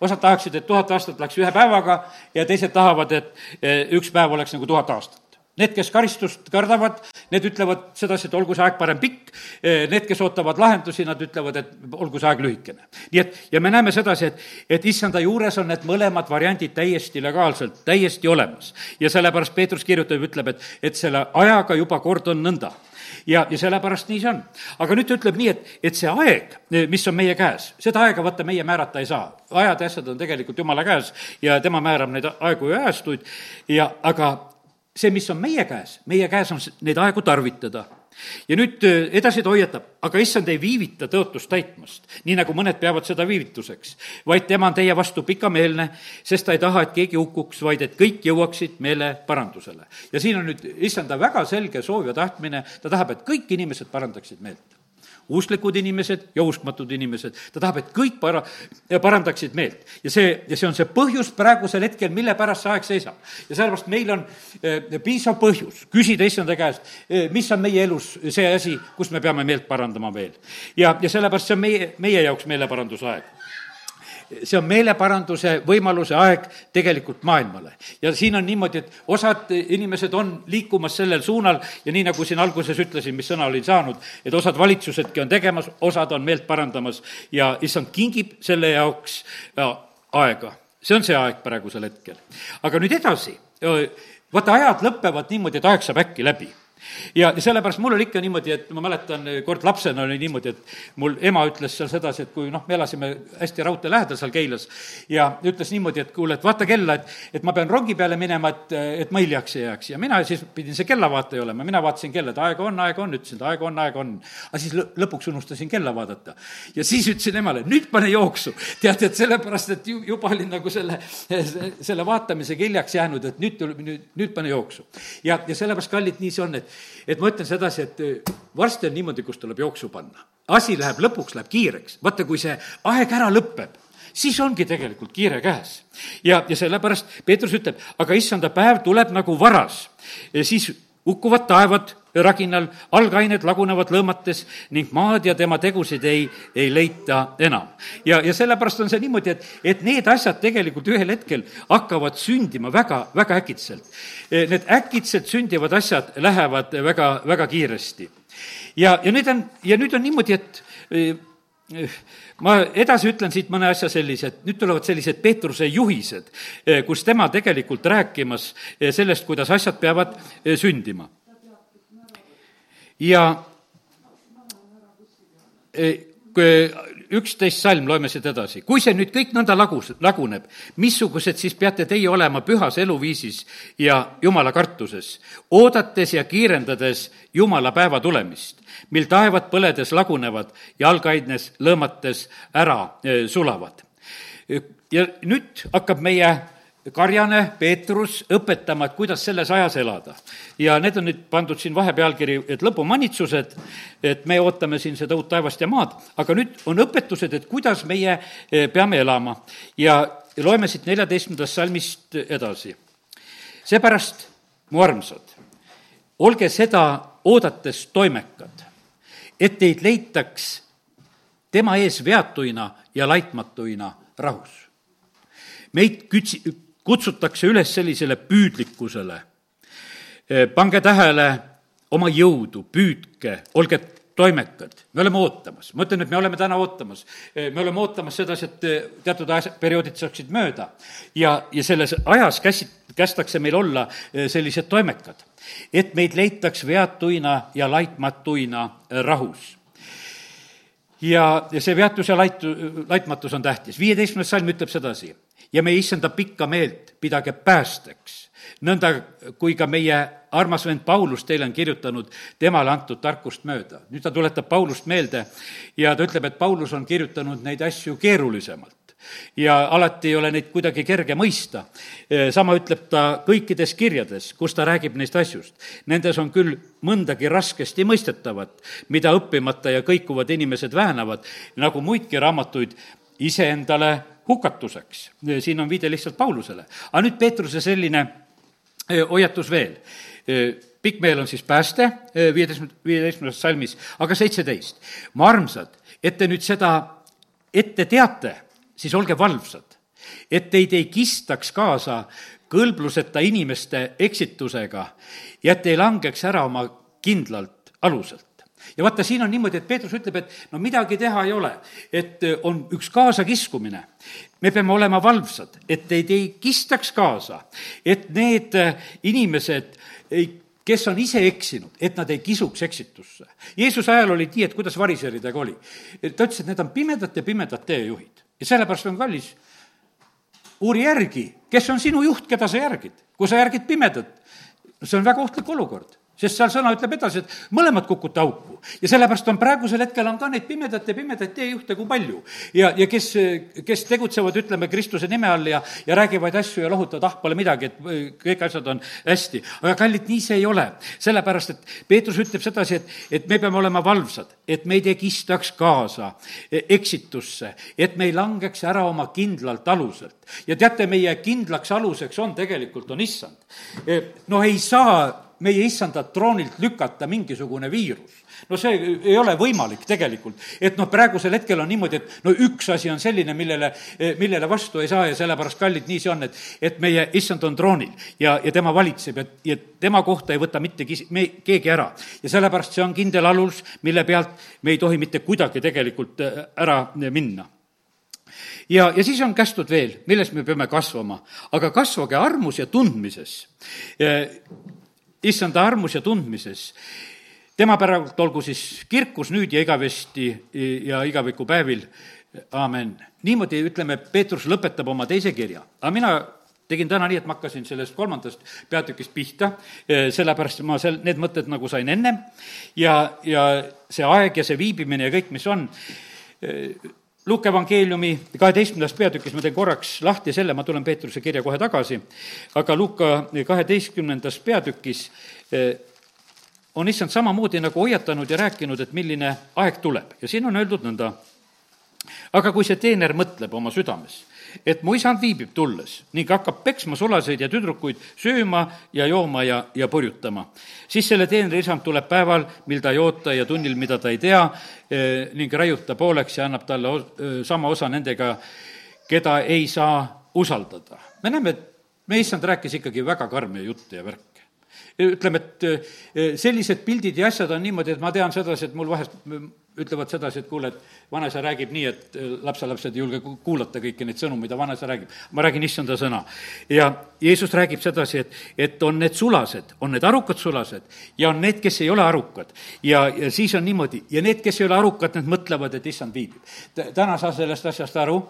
osad tahaksid, et tuhat aastat läks ühe päevaga ja teised tahavad, et üks päev oleks nagu tuhat aastat. Need, kes karistust kardavad, need ütlevad sedasi, et olgu see aeg parem pikk, eh, need, kes ootavad lahendusi, nad ütlevad, et olgu see aeg lühikene. nii et, ja me näeme sedasi, et, et issanda juures on need mõlemad variandid täiesti legaalselt, täiesti olemas. ja sellepärast Peetrus kirjutab, ütleb, et, et selle ajaga juba kord on nõnda ja, ja sellepärast nii see on. aga nüüd ta ütleb nii, et, et see aeg, mis on meie käes, seda aega vaata meie määrata ei saa. ajad ja asjad on tegelikult jumala käes ja tema määrab neid aegu ja ajastuid ja aga see, mis on meie käes, meie käes on neid aegu tarvitada. Ja nüüd edasi ta hoiatab, aga issand ei viivita tõotust täitmast, nii nagu mõned peavad seda viivituseks, vaid tema on teie vastu pikameelne, sest ta ei taha, et keegi hukkuks, vaid et kõik jõuaksid meeleparandusele. ja siin on nüüd issanda väga selge soov ja tahtmine, ta tahab, et kõik inimesed parandaksid meelt usklikud inimesed ja uskmatud inimesed. ta tahab, et kõik para-, parandaksid meelt. ja see, ja see on see põhjus praegusel hetkel, mille pärast see aeg seisab. ja sellepärast meil on eh, piisav põhjus küsida issanda käest eh,, mis on meie elus see asi, kus me peame meelt parandama veel. ja, ja sellepärast see on meie, meie jaoks meeleparanduse aeg see on meeleparanduse võimaluse aeg tegelikult maailmale. ja siin on niimoodi, et osad inimesed on liikumas sellel suunal ja nii, nagu siin alguses ütlesin, mis sõna olin saanud, et osad valitsusedki on tegemas, osad on meelt parandamas ja issand kingib selle jaoks ja, aega. see on see aeg praegusel hetkel. aga nüüd edasi, vaata, ajad lõpevad niimoodi, et aeg saab äkki läbi ja, sellepärast mul oli ikka niimoodi, et ma mäletan, kord lapsena oli niimoodi, et mul ema ütles seal sedasi, et kui noh, me elasime hästi raudtee lähedal seal Keilas ja ütles niimoodi, et kuule, et vaata kella, et, et ma pean rongi peale minema, et, et ma hiljaks ei jääks. ja mina siis pidin see kellavaataja olema, mina vaatasin kella, et aega on, aega on, ütlesin, et aega on, aega on. aga siis lõpuks unustasin kella vaadata. ja siis ütlesin emale, nüüd pane jooksu. tead, et sellepärast, et ju, juba olin nagu selle, selle vaatamisega hiljaks jäänud, et nüüd nüüd, nüüd pane jooksu. ja, ja sellepärast, kallid, nii see on, et et ma ütlen sedasi, et eh, varsti on niimoodi, kus tuleb jooksu panna. asi läheb lõpuks, läheb kiireks. vaata, kui see aeg ära lõpeb, siis ongi tegelikult kiire käes. ja, ja sellepärast Peetrus ütleb, aga issanda päev tuleb nagu varas, siis hukkuvad taevad raginal, algained lagunevad lõõmates ning maad ja tema tegusid ei, ei leita enam. ja, ja sellepärast on see niimoodi, et, et need asjad tegelikult ühel hetkel hakkavad sündima väga, väga äkitselt. Need äkitselt sündivad asjad lähevad väga, väga kiiresti. ja, ja nüüd on, ja nüüd on niimoodi, et eh, ma edasi ütlen siit mõne asja sellise, et nüüd tulevad sellised Peetruse juhised, kus tema tegelikult rääkimas sellest, kuidas asjad peavad sündima ja e, üksteist salm, loeme siit edasi. kui see nüüd kõik nõnda lagus, laguneb, missugused siis peate teie olema pühas eluviisis ja jumala kartuses, oodates ja kiirendades jumala päeva tulemist, mil taevad põledes lagunevad ja algaines lõõmates ära eh, sulavad. ja nüüd hakkab meie Karjane, Peetrus õpetama, et kuidas selles ajas elada. ja need on nüüd pandud siin vahepealkiri, et lõpumanitsused, et me ootame siin seda uut taevast ja maad, aga nüüd on õpetused, et kuidas meie eh, peame elama. ja loeme siit neljateistkümnendast salmist edasi. seepärast, mu armsad, olge seda oodates toimekad, et teid leitaks tema ees veatuina ja laitmatuina rahus meid kütsi-, kutsutakse üles sellisele püüdlikkusele. Eh, pange tähele oma jõudu, püüdke, olge toimekad, me oleme ootamas, ma ütlen, et me oleme täna ootamas. Eh, me oleme ootamas sedasi, et eh, teatud ajas, perioodid saaksid mööda ja, ja selles ajas käsi, kästakse meil olla sellised toimekad, et meid leitaks veatuina ja laitmatuina rahus ja, ja see veatus ja laitu, laitmatus on tähtis. viieteistkümnes salm ütleb sedasi ja meie issanda pikka meelt pidage päästeks. nõnda kui ka meie armas vend Paulus teile on kirjutanud temale antud tarkust mööda. nüüd ta tuletab Paulust meelde ja ta ütleb, et Paulus on kirjutanud neid asju keerulisemalt ja alati ei ole neid kuidagi kerge mõista. sama ütleb ta kõikides kirjades, kus ta räägib neist asjust. Nendes on küll mõndagi raskesti mõistetavat, mida õppimata ja kõikuvad inimesed väänavad, nagu muidki raamatuid iseendale hukatuseks. siin on viide lihtsalt Paulusele. aga nüüd Peetruse selline hoiatus veel. Pikk meel on siis pääste viieteistkümne, viieteistkümnendas salmis, aga seitseteist. mu armsad, et te nüüd seda ette teate, siis olge valvsad, et teid ei kistaks kaasa kõlbluseta inimeste eksitusega ja et ei langeks ära oma kindlalt aluselt ja vaata, siin on niimoodi, et Peetrus ütleb, et no midagi teha ei ole, et on üks kaasakiskumine. me peame olema valvsad, et teid ei kistaks kaasa, et need inimesed ei kes on ise eksinud, et nad ei kisuks eksitusse. Jeesuse ajal oli nii, et kuidas variseridega oli. ta ütles, et need on pimedad ja pimedad teejuhid ja sellepärast on kallis, uuri järgi, kes on sinu juht, keda sa järgid. kui sa järgid pimedat, see on väga ohtlik olukord sest seal sõna ütleb edasi, et mõlemad kukute auku. ja sellepärast on praegusel hetkel on ka neid pimedat ja pimedaid teejuhte kui palju. ja, ja kes, kes tegutsevad, ütleme, Kristuse nime all ja, ja räägivad asju ja lohutavad, ah, pole midagi, et kõik asjad on hästi. aga kallid, nii see ei ole. sellepärast, et Peetrus ütleb sedasi, et, et me peame olema valvsad, et meid ei kistaks kaasa e, eksitusse, et me ei langeks ära oma kindlalt aluselt. ja teate, meie kindlaks aluseks on tegelikult, on issand. E, noh, ei saa meie issandat troonilt lükata mingisugune viirus. no see ei ole võimalik tegelikult. et noh, praegusel hetkel on niimoodi, et no üks asi on selline, millele, millele vastu ei saa ja sellepärast, kallid, nii see on, et, et meie issand on troonil ja, ja tema valitseb ja, ja tema kohta ei võta mitte kis-, me, keegi ära. ja sellepärast see on kindel alus, mille pealt me ei tohi mitte kuidagi tegelikult äh, ära minna ja, ja siis on kästud veel, milles me peame kasvama. aga kasvage armus ja tundmises issanda armus ja tundmises. tema päralt olgu siis kirkus nüüd ja igavesti ja igavikupäevil, aamen. niimoodi, ütleme, Peetrus lõpetab oma teise kirja, aga mina tegin täna nii, et ma hakkasin sellest kolmandast peatükist pihta, sellepärast ma seal, need mõtted nagu sain ennem ja, ja see aeg ja see viibimine ja kõik, mis on, Luuke evangeeliumi kaheteistkümnendas peatükis ma teen korraks lahti selle, ma tulen Peetruse kirja kohe tagasi, aga Luuka kaheteistkümnendas peatükis eh, on issand samamoodi nagu hoiatanud ja rääkinud, et milline aeg tuleb ja siin on öeldud nõnda. aga kui see teener mõtleb oma südames et mu isand viibib tulles ning hakkab peksma sulaseid ja tüdrukuid sööma ja jooma ja, ja purjutama. siis selle teenri isand tuleb päeval, mil ta ei oota ja tunnil, mida ta ei tea, eh, ning raiub ta pooleks ja annab talle eh, sama osa nendega, keda ei saa usaldada. me näeme, et meie issand rääkis ikkagi väga karme jutte ja värke ütleme, et eh, sellised pildid ja asjad on niimoodi, et ma tean sedasi, et mul vahest ütlevad sedasi, et kuule, et vanaisa räägib nii, et eh, lapselapsed ei julge kuulata kõiki neid sõnu, mida vanaisa räägib. ma räägin issanda sõna. ja Jeesus räägib sedasi, et, et on need sulased, on need arukad sulased ja on need, kes ei ole arukad. ja, ja siis on niimoodi ja need, kes ei ole arukad, need mõtlevad, et issand viibib. täna saa sellest asjast aru,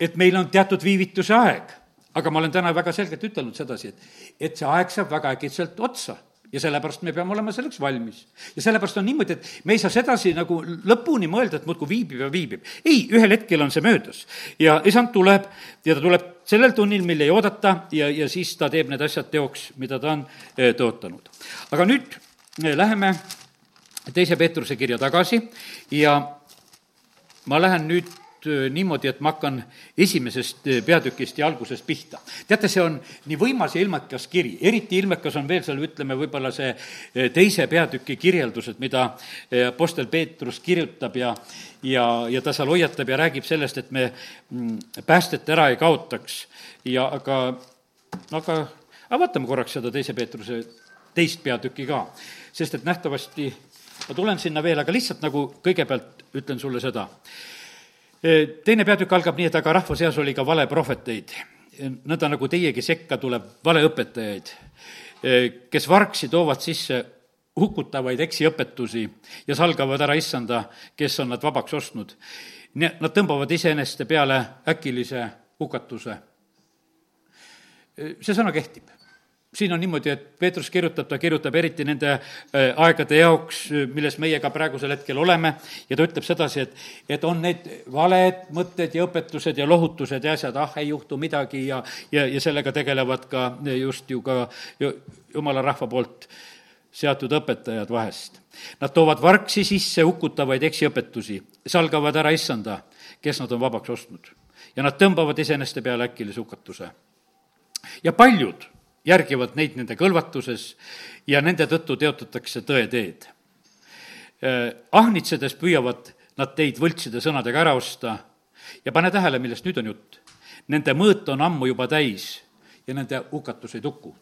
et meil on teatud viivituse aeg aga ma olen täna väga selgelt ütelnud sedasi, et, et see aeg saab väga äkitselt otsa ja sellepärast me peame olema selleks valmis. ja sellepärast on niimoodi, et me ei saa sedasi nagu lõpuni mõelda, et muudkui viibib ja viibib. ei, ühel hetkel on see möödas. ja isand tuleb ja ta tuleb sellel tunnil, mille ei oodata ja, ja siis ta teeb need asjad teoks, mida ta on eh, tõotanud. aga nüüd eh, läheme teise Peetruse kirja tagasi ja ma lähen nüüd niimoodi, et ma hakkan esimesest äh, peatükist ja algusest pihta. teate, see on nii võimas ja ilmekas kiri, eriti ilmekas on veel seal, ütleme, võib-olla see äh, teise peatüki kirjeldused, mida Apostel Peetrus kirjutab ja ja, ja ta seal hoiatab ja räägib sellest, et me mm, päästet ära ei kaotaks. Ja aga, aga, aga vaatame korraks seda teise Peetruse teist peatükki ka, sest et nähtavasti ma tulen sinna veel, aga lihtsalt nagu kõigepealt ütlen sulle seda teine peatükk algab nii, et aga rahva seas oli ka valeprohveteid, nõnda nagu teiegi sekka tuleb valeõpetajaid, kes vargsi toovad sisse hukutavaid eksiõpetusi ja salgavad ära issanda, kes on nad vabaks ostnud. Nad tõmbavad iseeneste peale äkilise hukatuse. see sõna kehtib siin on niimoodi, et Peetrus kirjutab, ta kirjutab eriti nende äh, aegade jaoks, milles meie ka praegusel hetkel oleme, ja ta ütleb sedasi, et, et on need valed mõtted ja õpetused ja lohutused ja asjad, ah, ei juhtu midagi ja, ja, ja sellega tegelevad ka just ju ka jumala rahva poolt seatud õpetajad vahest. Nad toovad vargsi sisse hukutavaid eksiõpetusi, salgavad ära issanda, kes nad on vabaks ostnud. ja nad tõmbavad iseeneste peale äkilise hukatuse. ja paljud järgivad neid nende kõlvatuses ja nende tõttu teotatakse tõeteed. Äh, ahnitsedes püüavad nad teid võltside sõnadega ära osta ja pane tähele, millest nüüd on jutt. Nende mõõt on ammu juba täis ja nende hukatus ei tuku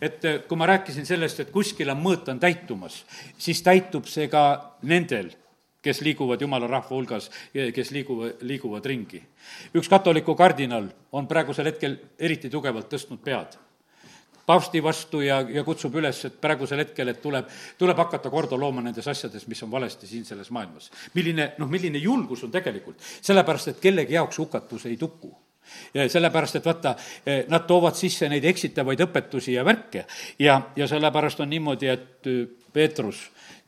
et äh, kui ma rääkisin sellest, et kuskil on mõõt on täitumas, siis täitub see ka nendel, kes liiguvad jumala rahva hulgas, kes liiguvad, liiguvad ringi. üks katoliku kardinal on praegusel hetkel eriti tugevalt tõstnud pead paavsti vastu ja, ja kutsub üles, et praegusel hetkel, et tuleb, tuleb hakata korda looma nendes asjades, mis on valesti siin selles maailmas. milline, noh, milline julgus on tegelikult, sellepärast et kellegi jaoks hukatus ei tuku. Ja sellepärast, et vaata, nad toovad sisse neid eksitavaid õpetusi ja värke. Ja, ja sellepärast on niimoodi, et eh, Peetrus,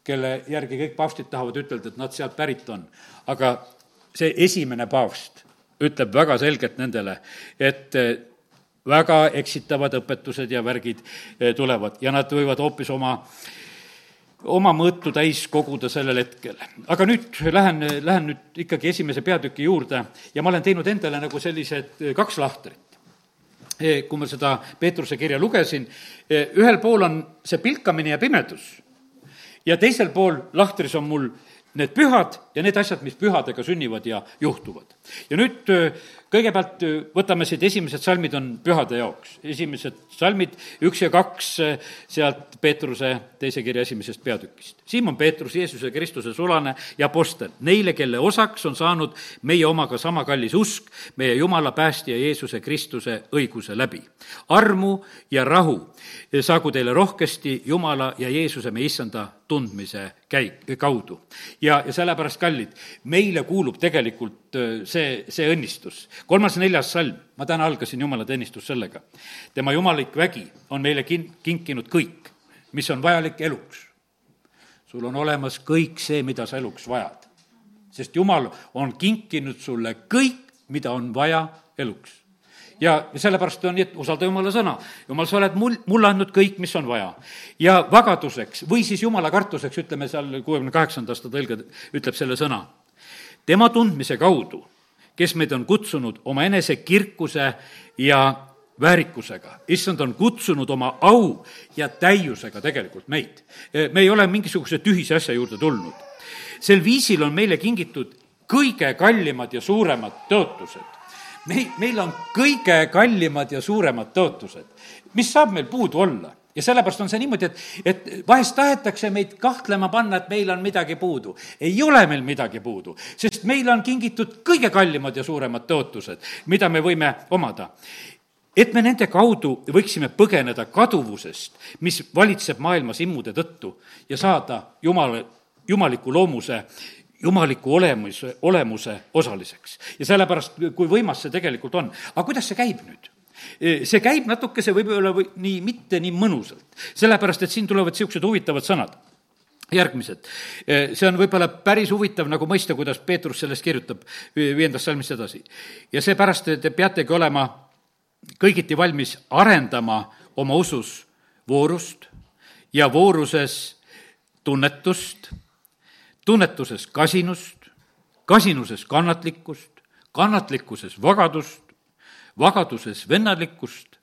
kelle järgi kõik paavstid tahavad ütelda, et nad sealt pärit on, aga see esimene paavst ütleb väga selgelt nendele, et eh, väga eksitavad õpetused ja värgid eh, tulevad ja nad võivad hoopis oma oma mõõtu täis koguda sellel hetkel. aga nüüd lähen, lähen nüüd ikkagi esimese peatüki juurde ja ma olen teinud endale nagu sellised eh, kaks lahtrit eh, kui ma seda Peetruse kirja lugesin, ühel pool on see pilkamine ja pimedus ja teisel pool lahtris on mul need pühad ja need asjad, mis pühadega sünnivad ja juhtuvad. Ja nüüd kõigepealt võtame siit, esimesed salmid on pühade jaoks. esimesed salmid, üks ja kaks, sealt Peetruse teise kirja esimesest peatükist. Siimon Peetrus, Jeesuse Kristuse sulane ja apostel, neile, kelle osaks on saanud meie omaga sama kallis usk, meie Jumala päästja Jeesuse Kristuse õiguse läbi. armu ja rahu saagu teile rohkesti Jumala ja Jeesuse, meie issanda tundmise käi-, kaudu. ja, ja sellepärast, kallid, meile kuulub tegelikult see, see õnnistus. kolmas, neljas salm, ma täna algasin jumalateenistus sellega. tema jumalik vägi on meile kin-, kinkinud kõik, mis on vajalik eluks. sul on olemas kõik see, mida sa eluks vajad. sest Jumal on kinkinud sulle kõik, mida on vaja eluks ja sellepärast on nii, et usalda Jumala sõna. Jumal, sa oled mul, mulle andnud kõik, mis on vaja. ja vagaduseks või siis Jumala kartuseks, ütleme seal kuuekümne kaheksanda aasta tõlge ütleb selle sõna. tema tundmise kaudu, kes meid on kutsunud omaenese kirkuse ja väärikusega. issand on kutsunud oma au ja täiusega tegelikult meid. me ei ole mingisuguse tühise asja juurde tulnud. sel viisil on meile kingitud kõige kallimad ja suuremad tõotused meil, meil on kõige kallimad ja suuremad tõotused. mis saab meil puudu olla? Ja sellepärast on see niimoodi, et, et vahest tahetakse meid kahtlema panna, et meil on midagi puudu. ei ole meil midagi puudu, sest meile on kingitud kõige kallimad ja suuremad tõotused, mida me võime omada et me nende kaudu võiksime põgeneda kaduvusest, mis valitseb maailmas immude tõttu ja saada jumala, jumaliku loomuse jumaliku olemuse, olemuse osaliseks. ja sellepärast, kui võimas see tegelikult on. aga kuidas see käib nüüd? See käib natukese võib-olla või nii, mitte nii mõnusalt, sellepärast et siin tulevad niisugused huvitavad sõnad järgmised. see on võib-olla päris huvitav nagu mõista, kuidas Peetrus sellest kirjutab viiendast salmist edasi. ja seepärast te peategi olema kõigiti valmis arendama oma usus voorust ja vooruses tunnetust, tunnetuses kasinust, kasinuses kannatlikkust, kannatlikkuses vagadust, vagaduses vennalikkust,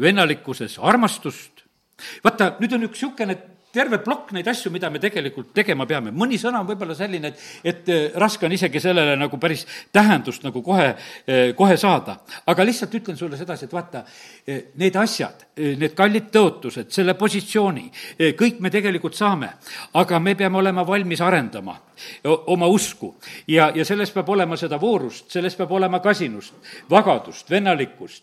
vennalikkuses armastust. vaata, nüüd on üks niisugune terve plokk neid asju, mida me tegelikult tegema peame. mõni sõna on võib-olla selline, et, et äh, raske on isegi sellele nagu päris tähendust nagu kohe, äh, kohe saada. aga lihtsalt ütlen sulle sedasi, et vaata, äh, need asjad, need kallid tõotused, selle positsiooni, kõik me tegelikult saame, aga me peame olema valmis arendama oma usku ja, ja selles peab olema seda voorust, selles peab olema kasinust, vagadust, vennalikkust,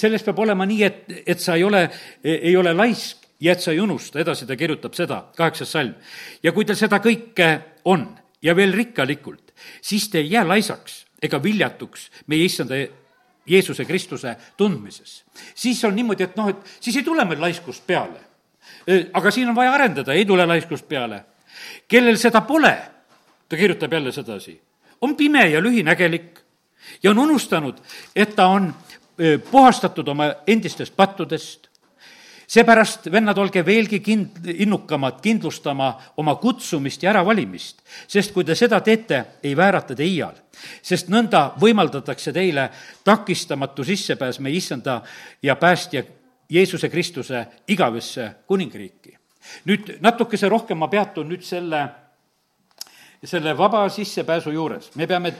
selles peab olema nii, et, et sa ei ole, ei ole laisk, ja et sa ei unusta, edasi ta kirjutab seda, kaheksas salm. ja kui teil seda kõike on ja veel rikkalikult, siis te ei jää laisaks ega viljatuks meie issanda Jeesuse Kristuse tundmises. siis on niimoodi, et noh, et siis ei tule meil laiskust peale. aga siin on vaja arendada, ei tule laiskust peale. kellel seda pole, ta kirjutab jälle sedasi, on pime ja lühinägelik ja on unustanud, et ta on puhastatud oma endistest pattudest seepärast, vennad, olge veelgi kind-, innukamad kindlustama oma kutsumist ja äravalimist, sest kui te seda teete, ei väärata te iial. sest nõnda võimaldatakse teile takistamatu sissepääs meie issanda ja päästja Jeesuse Kristuse igavesse kuningriiki. nüüd natukese rohkem ma peatun nüüd selle selle vaba sissepääsu juures. me peame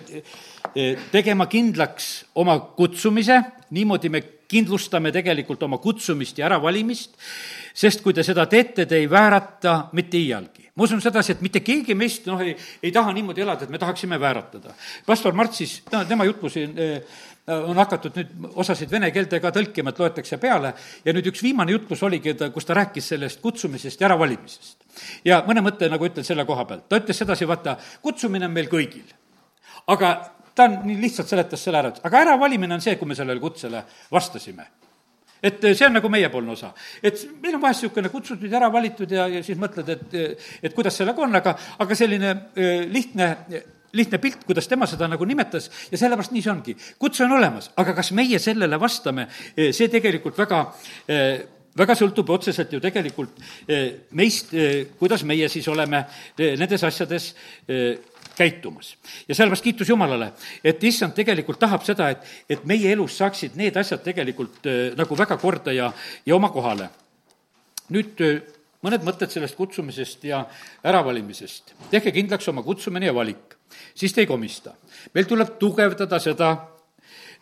eh, tegema kindlaks oma kutsumise, niimoodi me kindlustame tegelikult oma kutsumist ja äravalimist, sest kui te seda teete, te ei väärata mitte iialgi. ma usun sedasi, et mitte keegi meist noh, ei, ei taha niimoodi elada, et me tahaksime vääratada. pastor Mart siis, no tema jutlusi eh, on hakatud nüüd osasid vene keelde ka tõlkima, et loetakse peale, ja nüüd üks viimane jutlus oligi, ta, kus ta rääkis sellest kutsumisest ja äravalimisest. ja mõne mõtte nagu ütlen selle koha pealt, ta ütles sedasi, vaata, kutsumine on meil kõigil. aga ta on nii lihtsalt seletas selle ära, et aga äravalimine on see, kui me sellele kutsele vastasime et see on nagu meiepoolne osa. et meil on vahest niisugune kutsutud ja ära valitud ja, ja siis mõtled, et, et kuidas sellega on, aga, aga selline lihtne lihtne pilt, kuidas tema seda nagu nimetas ja sellepärast nii see ongi. kutse on olemas, aga kas meie sellele vastame, see tegelikult väga väga sõltub otseselt ju tegelikult meist, kuidas meie siis oleme nendes asjades käitumas. ja sellepärast kiitus Jumalale, et issand tegelikult tahab seda, et, et meie elus saaksid need asjad tegelikult nagu väga korda ja, ja oma kohale. nüüd mõned mõtted sellest kutsumisest ja äravalimisest. tehke kindlaks oma kutsumine ja valik, siis te ei komista. meil tuleb tugevdada seda,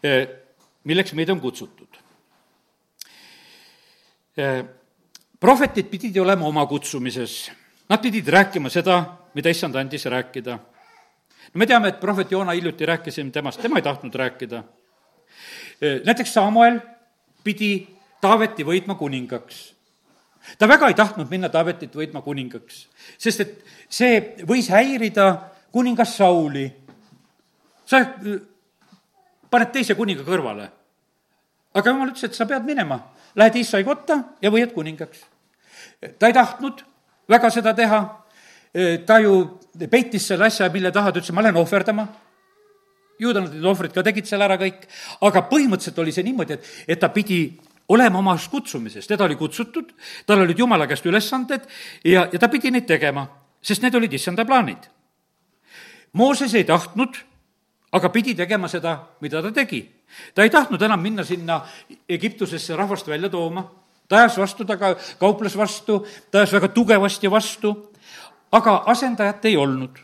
eh, milleks meid on kutsutud. Prohvetid pidid olema oma kutsumises, nad pidid rääkima seda, mida issand andis rääkida. Me teame, et prohvet Joona hiljuti rääkisime temast, tema ei tahtnud rääkida. Näiteks Samuel pidi Taaveti võitma kuningaks ta väga ei tahtnud minna Taavetit võitma kuningaks, sest et see võis häirida kuningas Sauli. sa äh, paned teise kuninga kõrvale. aga jumal ütles, et sa pead minema, lähed Iisai kotta ja võiad kuningaks. ta ei tahtnud väga seda teha, ta ju peitis selle asja, mille taha ta ütles, ma lähen ohverdama. Juudanad need ohvrid ka tegid seal ära kõik, aga põhimõtteliselt oli see niimoodi, et, et ta pidi olema omas kutsumises, teda oli kutsutud, tal olid jumala käest ülesanded ja, ja ta pidi neid tegema, sest need olid issanda plaanid. Mooses ei tahtnud, aga pidi tegema seda, mida ta tegi. ta ei tahtnud enam minna sinna Egiptusesse rahvast välja tooma, ta ajas vastu, ta ka kauples vastu, ta ajas väga tugevasti vastu, aga asendajat ei olnud.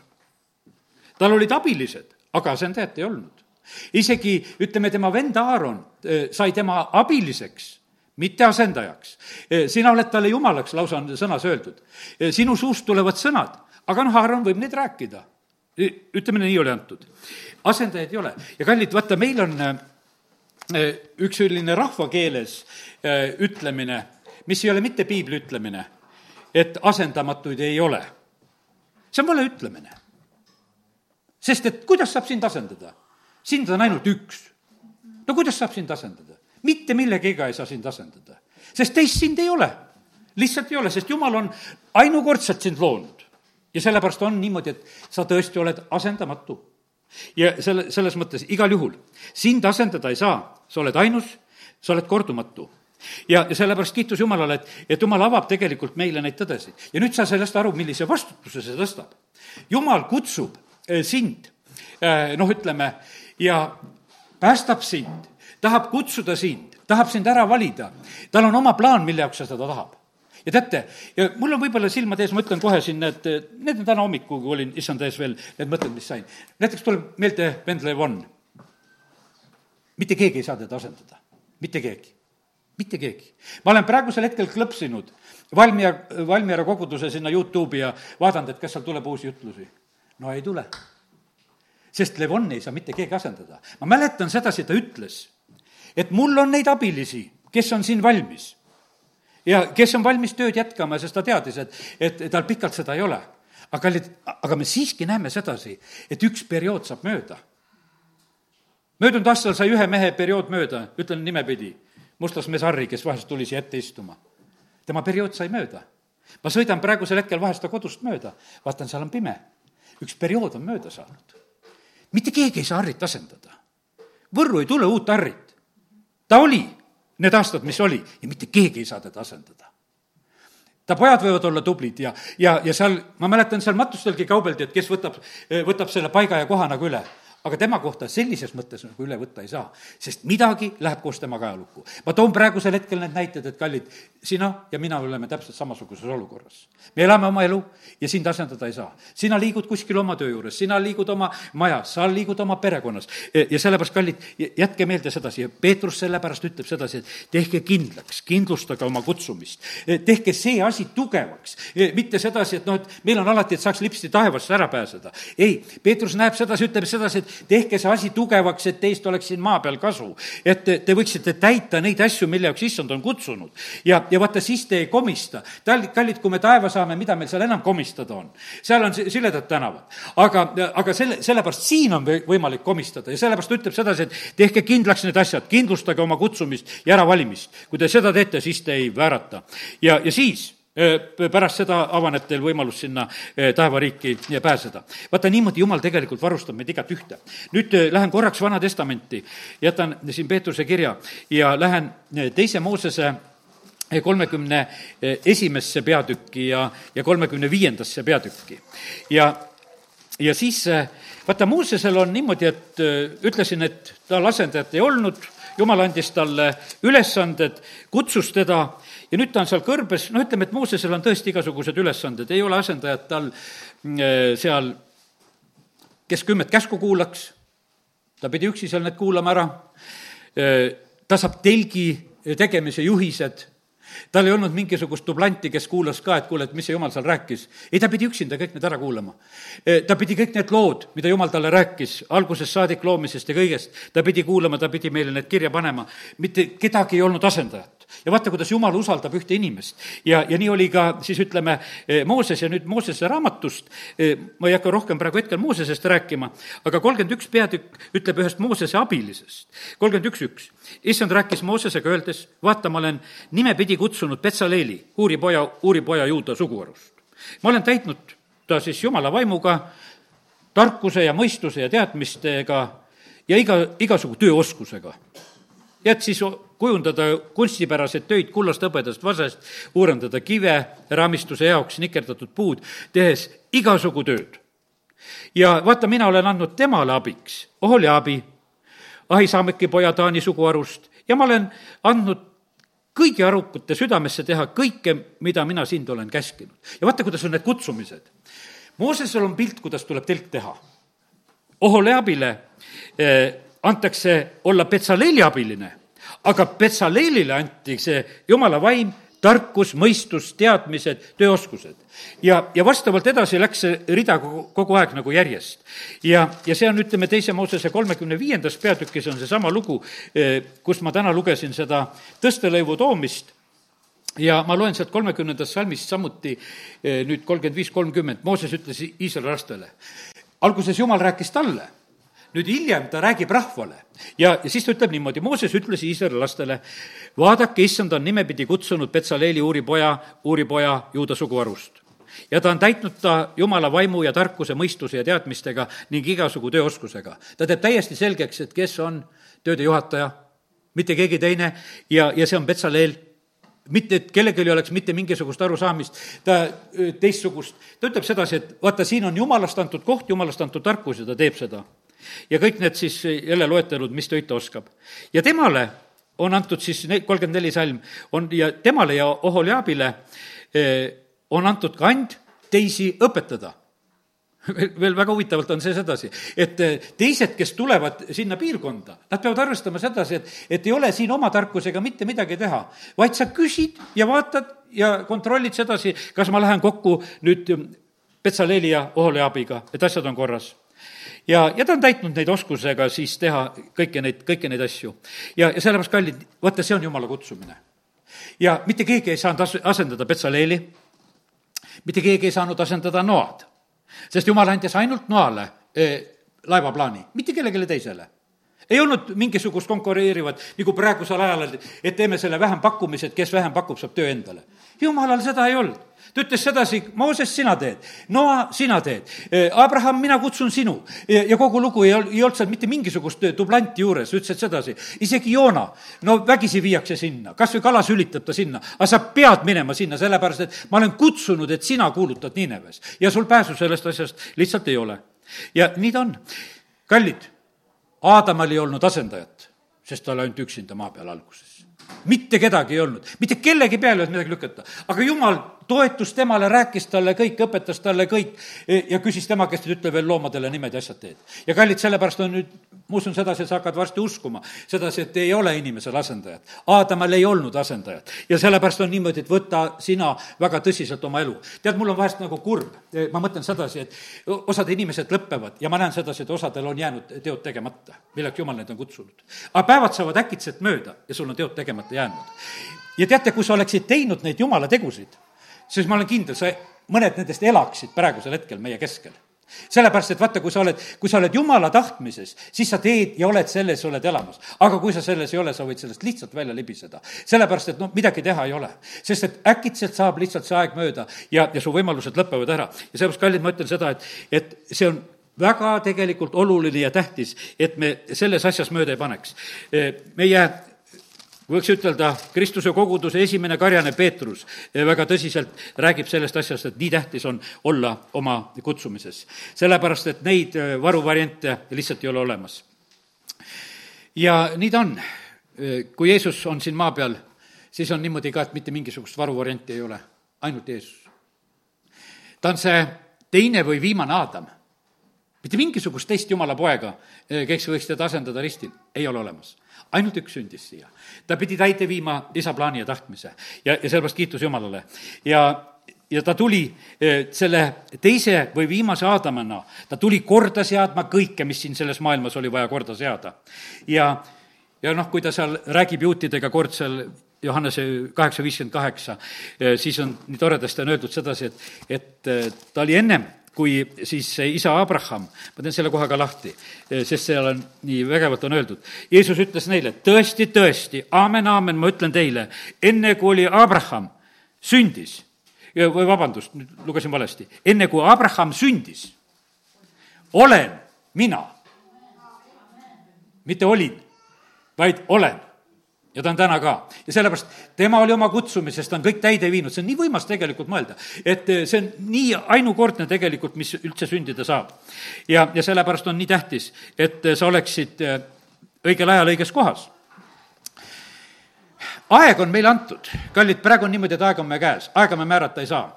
tal olid abilised, aga asendajat ei olnud isegi ütleme, tema vend Aaron sai tema abiliseks mitte asendajaks. sina oled talle jumalaks, lausa on sõnas öeldud. sinu suust tulevad sõnad, aga noh, Aaron võib neid rääkida. ütleme, nii oli antud. asendajaid ei ole ja kallid, vaata, meil on üks selline rahvakeeles ütlemine, mis ei ole mitte piibli ütlemine, et asendamatuid ei ole. See on vale ütlemine. sest et kuidas saab sind asendada? sind on ainult üks. no kuidas saab sind asendada? mitte millegagi ei saa sind asendada, sest teist sind ei ole. lihtsalt ei ole, sest jumal on ainukordselt sind loonud. ja sellepärast on niimoodi, et sa tõesti oled asendamatu. ja selle, selles mõttes igal juhul sind asendada ei saa, sa oled ainus, sa oled kordumatu ja, ja sellepärast kiitus Jumalale, et, et Jumal avab tegelikult meile neid tõdesid. ja nüüd saa sellest aru, millise vastutuse see tõstab. Jumal kutsub eh, sind, eh, noh, ütleme, ja päästab sind, tahab kutsuda sind, tahab sind ära valida. tal on oma plaan, mille jaoks ta seda tahab ja teate, ja mul on võib-olla silmade ees, ma ütlen kohe siin need, need on täna hommikul, kui olin issanda ees veel, need mõtted, mis sain. näiteks tuleb meelde vend Levon. mitte keegi ei saa teda asendada, mitte keegi mitte keegi. ma olen praegusel hetkel klõpsinud Valmiera, Valmiera koguduse sinna Youtube'i ja vaadanud, et kas seal tuleb uusi jutlusi. no ei tule. sest Levoni ei saa mitte keegi asendada. ma mäletan sedasi, ta ütles, et mul on neid abilisi, kes on siin valmis. ja kes on valmis tööd jätkama, sest ta teadis, et, et tal pikalt seda ei ole. aga kallid, aga me siiski näeme sedasi, et üks periood saab mööda möödunud aastal sai ühe mehe periood mööda, ütlen nimepidi mustasmees Harri, kes vahest tuli siia ette istuma. tema periood sai mööda. ma sõidan praegusel hetkel vahest ta kodust mööda, vaatan, seal on pime. üks periood on mööda saanud. mitte keegi ei saa Harrit asendada. Võrru ei tule uut Harrit. ta oli need aastad, mis oli, ja mitte keegi ei saa teda asendada ta pojad võivad olla tublid ja, ja, ja seal, ma mäletan, seal matustelgi kaubeldi, et kes võtab, võtab selle paiga ja koha nagu üle aga tema kohta sellises mõttes nagu üle võtta ei saa, sest midagi läheb koos temaga ajalukku. ma toon praegusel hetkel need näited, et kallid, sina ja mina oleme täpselt samasuguses olukorras. me elame oma elu ja sind asendada ei saa. sina liigud kuskil oma töö juures, sina liigud oma majas, sa liigud oma perekonnas ja sellepärast, kallid, jätke meelde sedasi ja Peetrus sellepärast ütleb sedasi, et tehke kindlaks, kindlustage oma kutsumist, tehke see asi tugevaks, mitte sedasi, et noh, et meil on alati, et saaks lipsti taevasse ära pääseda. ei, Peetrus näeb sedasi, ütleb sedasi, et tehke see asi tugevaks, et teist oleks siin maa peal kasu. et te, te võiksite täita neid asju, mille jaoks issand on kutsunud. ja, ja vaata, siis te ei komista. kallid, kui me taeva saame, mida meil seal enam komistada on? seal on siledad tänavad. aga, aga selle, sellepärast siin on võimalik komistada ja sellepärast ütleb sedasi, et tehke kindlaks need asjad, kindlustage oma kutsumist ja äravalimist. kui te seda teete, siis te ei väärata. ja, ja siis pärast seda avaneb teil võimalus sinna taevariiki pääseda. vaata, niimoodi Jumal tegelikult varustab meid igat ühte. nüüd lähen korraks Vana Testamenti, jätan siin Peetruse kirja ja lähen teise Moosese kolmekümne esimesse peatükki ja, ja kolmekümne viiendasse peatükki. ja, ja siis vaata, Moosesel on niimoodi, et ütlesin, et tal asendajat ei olnud, jumal andis talle ülesanded, kutsus teda ja nüüd ta on seal kõrbes, no ütleme, et Moosesel on tõesti igasugused ülesanded, ei ole asendajat tal mm, seal, kes kümmet käsku kuulaks, ta pidi üksi seal need kuulama ära, ta saab telgi tegemise juhised tal ei olnud mingisugust dublanti, kes kuulas ka, et kuule, et mis see jumal seal rääkis. ei, ta pidi üksinda kõik need ära kuulama. ta pidi kõik need lood, mida jumal talle rääkis, algusest saadik loomisest ja kõigest, ta pidi kuulama, ta pidi meile need kirja panema. mitte kedagi ei olnud asendajat. Ja vaata, kuidas jumal usaldab ühte inimest. ja, ja nii oli ka siis ütleme Mooses ja nüüd Moosese raamatust, ma ei hakka rohkem praegu hetkel Moosesest rääkima, aga kolmkümmend üks peatükk ütleb ühest Moosese abilisest. kolmkümmend üks, üks. issand rääkis Moosesega öeldes, vaata, ma olen nimepidi kutsunud Betsaleeli, Uuri poja, Uuri poja juuda suguharust. ma olen täitnud ta siis jumala vaimuga, tarkuse ja mõistuse ja teadmistega ja iga, igasugu tööoskusega. et siis kujundada kunstipäraseid töid kullast, hõbedast, vasest, uuendada kive raamistuse jaoks nikerdatud puud, tehes igasugu tööd. ja vaata, mina olen andnud temale abiks Oholiabi, Ahisaameki poja Taani suguharust ja ma olen andnud kõigi arukute südamesse teha kõike, mida mina sind olen käskinud. ja vaata, kuidas on need kutsumised. Moosesel on pilt, kuidas tuleb telk teha. Oholeabile eh, antakse olla Betsaleli abiline, aga Betsaleelile anti see jumala vaim, tarkus, mõistus, teadmised, tööoskused. ja, ja vastavalt edasi läks see rida kogu, kogu aeg nagu järjest. ja, ja see on, ütleme, teise Moosese kolmekümne viiendas peatükis on seesama lugu, eh, kus ma täna lugesin seda tõstelõivu toomist ja ma loen sealt kolmekümnendast salmist samuti eh, nüüd kolmkümmend viis, kolmkümmend, Mooses ütles Iisraeli lastele. alguses Jumal rääkis talle nüüd hiljem ta räägib rahvale ja, ja siis ta ütleb niimoodi, Mooses ütles Iisraeli lastele, vaadake, issand on nimepidi kutsunud Betsaleeli uuripoja, uuripoja juuda suguharust. ja ta on täitnud ta jumala vaimu ja tarkuse, mõistuse ja teadmistega ning igasugu tööoskusega. ta teeb täiesti selgeks, et kes on tööde juhataja, mitte keegi teine ja, ja see on Betsaleel mitte, et kellelgi ei oleks mitte mingisugust arusaamist, ta teistsugust, ta ütleb sedasi, et vaata, siin on jumalast antud koht, jumalast antud tarkus ja ta teeb seda ja kõik need siis jälle loetelud, mis töid ta oskab. ja temale on antud siis kolmkümmend neli salm, on ja temale ja Oholiabile eh, on antud ka and teisi õpetada. Veel väga huvitavalt on see sedasi, et eh, teised, kes tulevad sinna piirkonda, nad peavad arvestama sedasi, et, et ei ole siin oma tarkusega mitte midagi teha, vaid sa küsid ja vaatad ja kontrollid sedasi, kas ma lähen kokku nüüd Betsaleeli ja Oholiabiga, et asjad on korras ja, ja ta on täitnud neid oskusega siis teha kõiki neid, kõiki neid asju. ja, ja sellepärast, kallid, vaata, see on jumala kutsumine. ja mitte keegi ei saanud as-, asendada Betsaleeli, mitte keegi ei saanud asendada Noad, sest jumal andis ainult Noale eh, laevaplaani, mitte kellelegi teisele ei olnud mingisugust konkureerivat, nagu praegusel ajal, et teeme selle vähempakkumise, et kes vähem pakub, saab töö endale. Jumalal seda ei olnud ta ütles sedasi, Mooses, sina teed, Noa, sina teed, eh, Abraham, mina kutsun sinu. ja kogu lugu ei ol-, ei olnud seal mitte mingisugust dublanti juures, ütles sedasi. isegi Joona, no vägisi viiakse sinna, kas või kala sülitab ta sinna, aga sa pead minema sinna, sellepärast et ma olen kutsunud, et sina kuulutad Niineves. ja sul pääsu sellest asjast lihtsalt ei ole. ja nii ta on. kallid, Aadamal ei olnud asendajat, sest ta oli ainult üksinda maa peal alguses mitte kedagi ei olnud, mitte kellegi peale ei olnud midagi lükata. aga jumal toetus temale, rääkis talle kõik, õpetas talle kõik ja küsis tema käest, et ütle veel loomadele nimed ja asjad teed. ja kallid, sellepärast on nüüd, ma usun sedasi, sa hakkad varsti uskuma sedasi, et ei ole inimesel asendajat. Aadamal ei olnud asendajat ja sellepärast on niimoodi, et võta sina väga tõsiselt oma elu. tead, mul on vahest nagu kurb, ma mõtlen sedasi, et osad inimesed lõpevad ja ma näen sedasi, et osadel on jäänud teod tegemata, milleks jumal neid on kutsunud. aga päevad saavad äkitselt mööda ja sul on teod tegemata jäänud. ja teate, kui sa oleksid teinud neid jumala tegusid siis ma olen kindel, sa, mõned nendest elaksid praegusel hetkel meie keskel sellepärast, et vaata, kui sa oled, kui sa oled jumala tahtmises, siis sa teed ja oled selles, oled elamas. aga kui sa selles ei ole, sa võid sellest lihtsalt välja libiseda. sellepärast, et noh, midagi teha ei ole. sest et äkitselt saab lihtsalt see aeg mööda ja, ja su võimalused lõpevad ära. ja sellepärast, kallid, ma ütlen seda, et, et see on väga tegelikult oluline ja tähtis, et me selles asjas mööda ei paneks. meie võiks ütelda, Kristuse koguduse esimene karjane Peetrus väga tõsiselt räägib sellest asjast, et nii tähtis on olla oma kutsumises. sellepärast, et neid äh, varuvariante lihtsalt ei ole olemas. ja nii ta on. Äh, kui Jeesus on siin maa peal, siis on niimoodi ka, et mitte mingisugust varuvarianti ei ole, ainult Jeesus. ta on see teine või viimane Aadam. mitte mingisugust teist jumala poega, äh, kes võiks teda asendada ristil, ei ole olemas ainult üks sündis siia. ta pidi täide viima isa plaani ja tahtmise ja, ja sellepärast kiitus Jumalale. ja, ja ta tuli eh, selle teise või viimase Aadamana, ta tuli korda seadma kõike, mis siin selles maailmas oli vaja korda seada. ja, ja noh, kui ta seal räägib juutidega kord seal Johannese kaheksa viiskümmend kaheksa, eh, siis on nii toredasti on öeldud sedasi, et, et eh, ta oli ennem kui siis isa Abraham, ma teen selle koha ka lahti, sest seal on nii vägevalt on öeldud. Jeesus ütles neile, tõesti, tõesti, aamen, aamen, ma ütlen teile, enne kui oli Abraham sündis, või vabandust, nüüd lugesin valesti, enne kui Abraham sündis, olen mina. mitte olin, vaid olen ja ta on täna ka. ja sellepärast tema oli oma kutsumises, ta on kõik täide viinud, see on nii võimas tegelikult mõelda. et eh, see on nii ainukordne tegelikult, mis üldse sündida saab. ja, ja sellepärast on nii tähtis, et eh, sa oleksid eh, õigel ajal õiges kohas. aeg on meile antud, kallid, praegu on niimoodi, et aeg on meie käes, aega me määrata ei saa.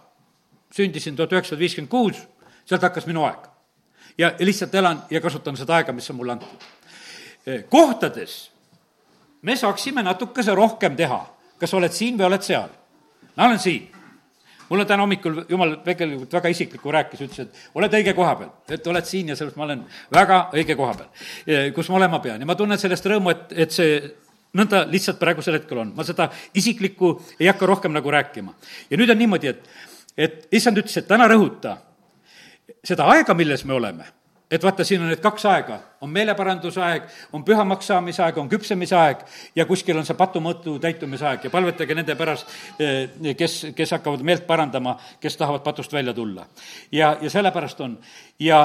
sündisin tuhat üheksasada viiskümmend kuus, sealt hakkas minu aeg. ja lihtsalt elan ja kasutan seda aega, mis on mulle antud. kohtades me saaksime natukese rohkem teha. kas oled siin või oled seal? ma olen siin mulle täna hommikul jumal tegelikult väga isiklikku rääkis, ütles, et oled õige koha peal, et oled siin ja sellepärast ma olen väga õige koha peal, kus ma olema pean ja ma tunnen sellest rõõmu, et, et see nõnda lihtsalt praegusel hetkel on, ma seda isiklikku ei hakka rohkem nagu rääkima. ja nüüd on niimoodi, et, et issand ütles, et täna rõhuta seda aega, milles me oleme et vaata, siin on need kaks aega, on meeleparanduse aeg, on pühamaks saamise aeg, on küpsemise aeg ja kuskil on see patumõõtu täitumise aeg ja palvetage nende pärast, eh, kes, kes hakkavad meelt parandama, kes tahavad patust välja tulla. ja, ja sellepärast on ja,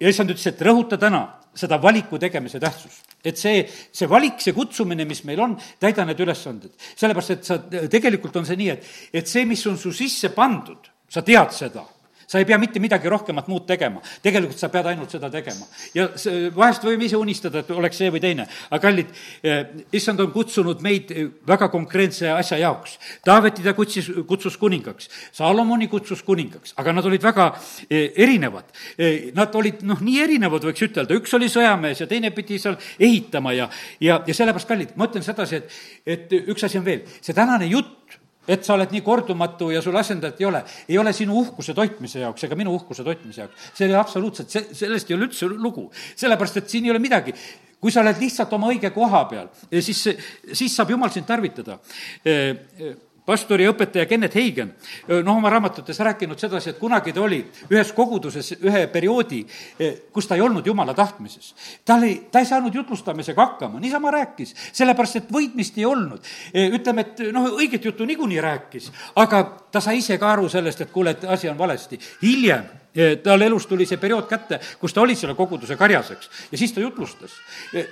ja issand ütles, et rõhuta täna seda valiku tegemise tähtsust. et see, see valik, see kutsumine, mis meil on, täida need ülesanded. sellepärast, et sa, tegelikult on see nii, et, et see, mis on su sisse pandud, sa tead seda sa ei pea mitte midagi rohkemat muud tegema. tegelikult sa pead ainult seda tegema. ja see, vahest võime ise unistada, et oleks see või teine, aga kallid eh,, issand on kutsunud meid väga konkreetse asja jaoks. Taaveti ta kutsus, kutsus kuningaks, Salomoni kutsus kuningaks, aga nad olid väga eh, erinevad eh,. Nad olid noh, nii erinevad, võiks ütelda, üks oli sõjamees ja teine pidi seal ehitama ja, ja, ja sellepärast, kallid, ma ütlen sedasi, et, et üks asi on veel, see tänane jutt et sa oled nii kordumatu ja sul asendajat ei ole, ei ole sinu uhkuse toitmise jaoks ega minu uhkuse toitmise jaoks. see ei ole absoluutselt, see, sellest ei ole üldse lugu. sellepärast, et siin ei ole midagi. kui sa oled lihtsalt oma õige koha peal, siis, siis saab jumal sind tarvitada pastor ja õpetaja Kennet Heigen, noh, oma raamatutes rääkinud sedasi, et kunagi ta oli ühes koguduses ühe perioodi, kus ta ei olnud jumala tahtmises. ta oli, ta ei saanud jutlustamisega hakkama, niisama rääkis, sellepärast et võitmist ei olnud. ütleme, et noh, õiget juttu niikuinii rääkis, aga ta sai ise ka aru sellest, et kuule, et asi on valesti. hiljem tal elus tuli see periood kätte, kus ta oli selle koguduse karjaseks ja siis ta jutlustas.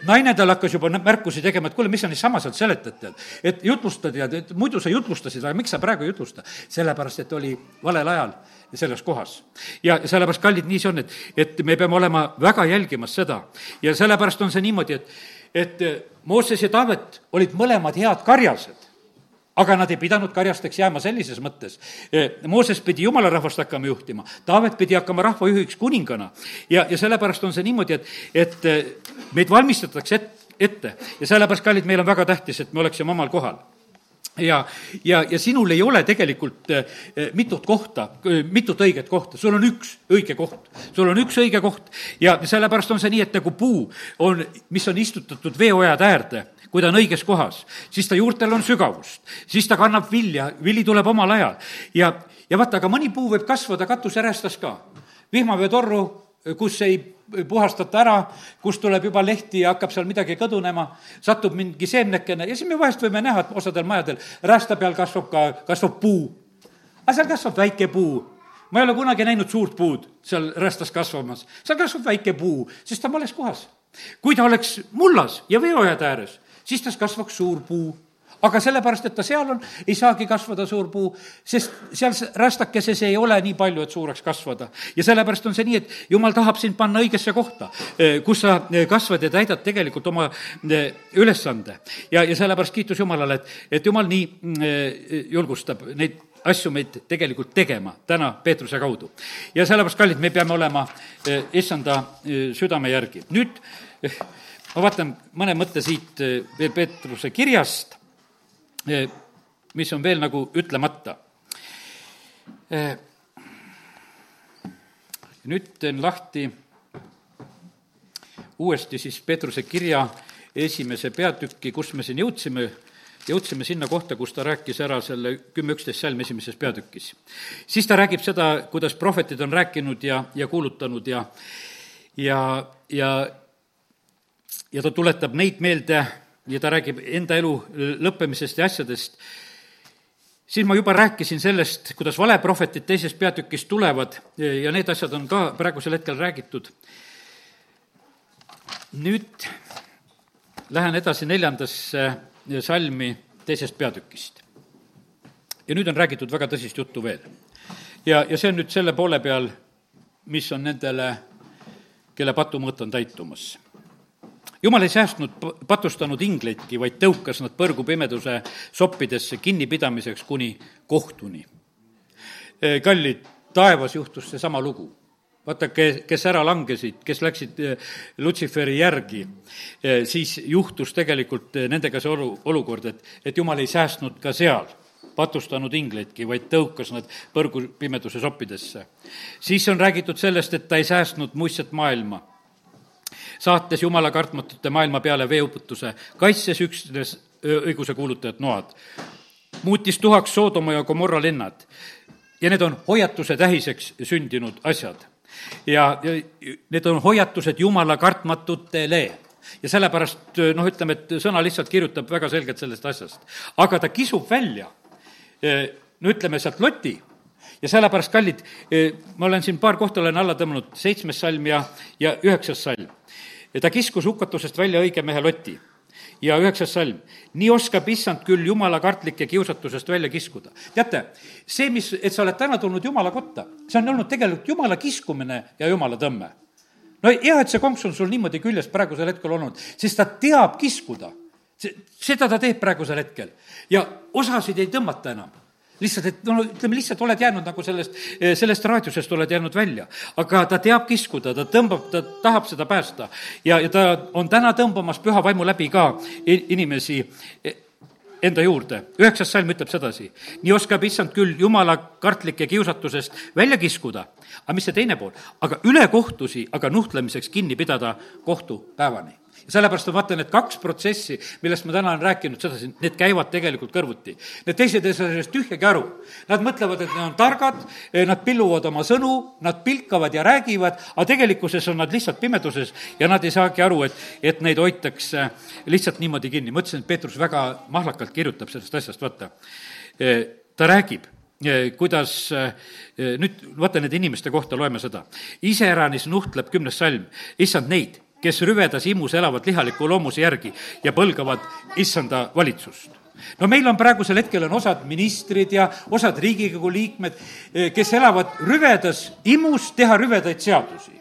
naine tal hakkas juba märkusi tegema, et kuule, mis sa niisama sealt seletad, tead. et jutlustad ja et muidu sa jutlustasid, aga miks sa praegu ei jutlusta? sellepärast, et oli valel ajal selles kohas. ja sellepärast, kallid, nii see on, et, et me peame olema väga jälgimas seda ja sellepärast on see niimoodi, et, et Mooses ja Taavet olid mõlemad head karjased aga nad ei pidanud karjasteks jääma sellises mõttes. Mooses pidi jumala rahvast hakkama juhtima, Taavet pidi hakkama rahvajuhiks kuningana. Ja, ja sellepärast on see niimoodi, et, et meid valmistatakse et, ette. Ja sellepärast, kallid, meil on väga tähtis, et me oleksime omal kohal. Ja, ja, ja sinul ei ole tegelikult mitut kohta, mitut õiget kohta, sul on üks õige koht. sul on üks õige koht. Ja sellepärast on see nii, et nagu puu on, mis on istutatud veeojade äärde kui ta on õiges kohas, siis ta juurtel on sügavust, siis ta kannab vilja, vili tuleb omal ajal. ja, ja vaata, aga mõni puu võib kasvada katuserästas ka. vihmaveetorru, kus ei puhastata ära, kus tuleb juba lehti ja hakkab seal midagi kõdunema, satub mingi seemnekene ja siis me vahest võime näha, et osadel majadel räästa peal kasvab ka, kasvab puu. aga seal kasvab väike puu ma ei ole kunagi näinud suurt puud seal räästas kasvamas, seal kasvab väike puu, sest ta on vales kohas. kui ta oleks mullas ja veeojade ääres, siis tast kasvaks suur puu aga sellepärast, et ta seal on, ei saagi kasvada suur puu, sest seal rästakeses ei ole nii palju, et suureks kasvada. ja sellepärast on see nii, et jumal tahab sind panna õigesse kohta, eh, kus sa eh, kasvad ja täidad tegelikult oma eh, ülesande. ja, ja sellepärast kiitus Jumalale, et, et Jumal nii mm, julgustab neid asju meid tegelikult tegema täna Peetruse kaudu. ja sellepärast, kallid, me peame olema issanda südame järgi. nüüd ma vaatan mõne mõtte siit eh, veel Peetruse kirjast, eh, mis on veel nagu ütlemata. Eh, nüüd teen lahti uuesti siis Peetruse kirja esimese peatüki, kus me siin jõudsime, jõudsime sinna kohta, kus ta rääkis ära selle kümme üksteist salm esimeses peatükis. siis ta räägib seda, kuidas prohvetid on rääkinud ja, ja kuulutanud ja ja, ja ja ta tuletab neid meelde ja ta räägib enda elu lõppemisest ja asjadest, siis ma juba rääkisin sellest, kuidas valeprohvetid teises peatükis tulevad ja need asjad on ka praegusel hetkel räägitud. nüüd lähen edasi neljandasse salmi teisest peatükist. ja nüüd on räägitud väga tõsist juttu veel. ja, ja see on nüüd selle poole peal, mis on nendele, kelle patumõõt on täitumas jumal ei säästnud patustanud ingleidki, vaid tõukas nad põrgu pimeduse soppidesse kinnipidamiseks kuni kohtuni. kallid, taevas juhtus seesama lugu. vaata, kes ära langesid, kes läksid Lutsiferi järgi, siis juhtus tegelikult nendega see olu, olukord, et, et jumal ei säästnud ka seal patustanud ingleidki, vaid tõukas nad põrgu pimeduse soppidesse. siis on räägitud sellest, et ta ei säästnud muistset maailma, saates jumala kartmatute maailma peale veeuputuse, kaitses üksnes õiguse kuulutajat noad, muutis tuhaks Soodoma ja Gomorra linnad ja need on hoiatuse tähiseks sündinud asjad. ja, ja need on hoiatused jumala kartmatutele ja sellepärast noh, ütleme, et sõna lihtsalt kirjutab väga selgelt sellest asjast. aga ta kisub välja no ütleme sealt loti ja sellepärast, kallid, ma olen siin paar kohta olen alla tõmmanud, seitsmes salm ja, ja üheksas salm. Ta kiskus hukatusest välja õige mehe loti ja üheksas salm. nii oskab issand küll jumala kartlike kiusatusest välja kiskuda. teate, see, mis, et sa oled täna tulnud jumala kotta, see on olnud tegelikult jumala kiskumine ja jumala tõmme. no hea, et see konks on sul niimoodi küljes praegusel hetkel olnud, sest ta teab kiskuda seda ta teeb praegusel hetkel ja osasid ei tõmmata enam lihtsalt, et no ütleme, lihtsalt oled jäänud nagu sellest, sellest raadiusest oled jäänud välja. aga ta teab kiskuda, ta tõmbab, ta tahab seda päästa. ja, ja ta on täna tõmbamas püha vaimu läbi ka inimesi enda juurde. üheksas salm ütleb sedasi. nii oskab issand küll jumala kartlike kiusatusest välja kiskuda, aga mis see teine pool? aga ülekohtusi aga nuhtlemiseks kinni pidada kohtupäevani sellepärast ma vaatan, et kaks protsessi, millest ma täna olen rääkinud sedasi, need käivad tegelikult kõrvuti. Need teised ei saa sellest tühjagi aru. Nad mõtlevad, et nad on targad, eh, nad pilluvad oma sõnu, nad pilkavad ja räägivad, aga tegelikkuses on nad lihtsalt pimeduses ja nad ei saagi aru, et, et neid hoitakse lihtsalt niimoodi kinni. ma ütlesin, et Peetrus väga mahlakalt kirjutab sellest asjast, vaata. Eh, ta räägib eh, kuidas nüüd vaata nende inimeste kohta loeme seda. iseäranis nuhtleb kümnes salm, issand neid kes rüvedas imus elavad lihaliku loomuse järgi ja põlgavad issanda valitsust. No meil on praegusel hetkel on osad ministrid ja osad Riigikogu liikmed, eh, kes elavad rüvedas imus teha rüvedaid seadusi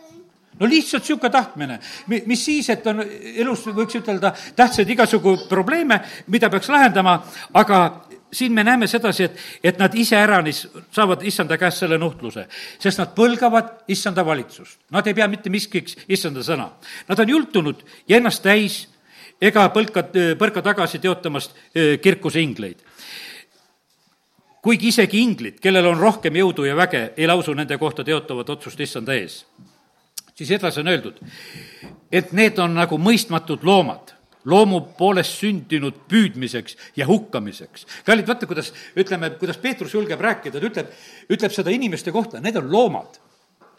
no lihtsalt niisugune tahtmine, mis siis, et on elus, võiks ütelda, tähtsaid igasugu probleeme, mida peaks lahendama, aga siin me näeme sedasi, et, et nad iseäranis saavad issanda käest selle nuhtluse, sest nad põlgavad issanda valitsust. Nad ei pea mitte miskiks issanda sõna. Nad on jultunud ja ennast täis ega põlka, põrka tagasi teotamast kirkuse ingleid. kuigi isegi inglid, kellel on rohkem jõudu ja väge, ei lausu nende kohta teotavat otsust issanda ees. Siis edasi on öeldud, et need on nagu mõistmatud loomad loomu poolest sündinud püüdmiseks ja hukkamiseks. kallid, vaata, kuidas, ütleme, kuidas Peetrus julgeb rääkida, ta ütleb, ütleb seda inimeste kohta, need on loomad,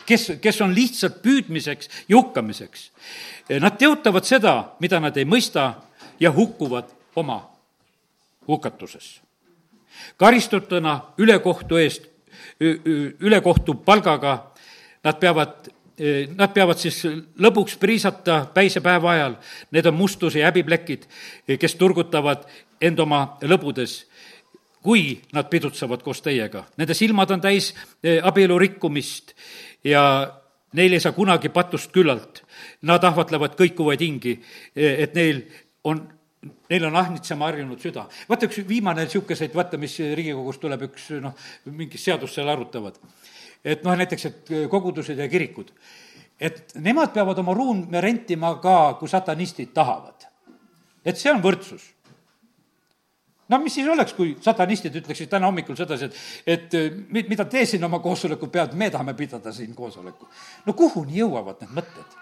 kes, kes on lihtsalt püüdmiseks ja hukkamiseks. Nad teotavad seda, mida nad ei mõista ja hukkuvad oma hukatuses. karistatuna ülekohtu eest, ülekohtu palgaga, nad peavad Nad peavad siis lõbuks priisata päisepäeva ajal, need on mustuse ja häbiplekid, kes turgutavad end oma lõbudes, kui nad pidutsevad koos teiega. Nende silmad on täis abielu rikkumist ja neil ei saa kunagi patust küllalt. Nad ahvatlevad kõikuvaid hingi, et neil on neil on ahnitsema harjunud süda. vaata, üks viimane niisuguseid, vaata, mis Riigikogus tuleb, üks noh, mingit seadust seal arutavad et noh, näiteks, et kogudused ja kirikud, et nemad peavad oma ruume rentima ka, kui satanistid tahavad. et see on võrdsus no mis siis oleks, kui satanistid ütleksid täna hommikul sedasi, et, et mida te siin oma koosoleku pead, me tahame pidada siin koosoleku. no kuhuni jõuavad need mõtted?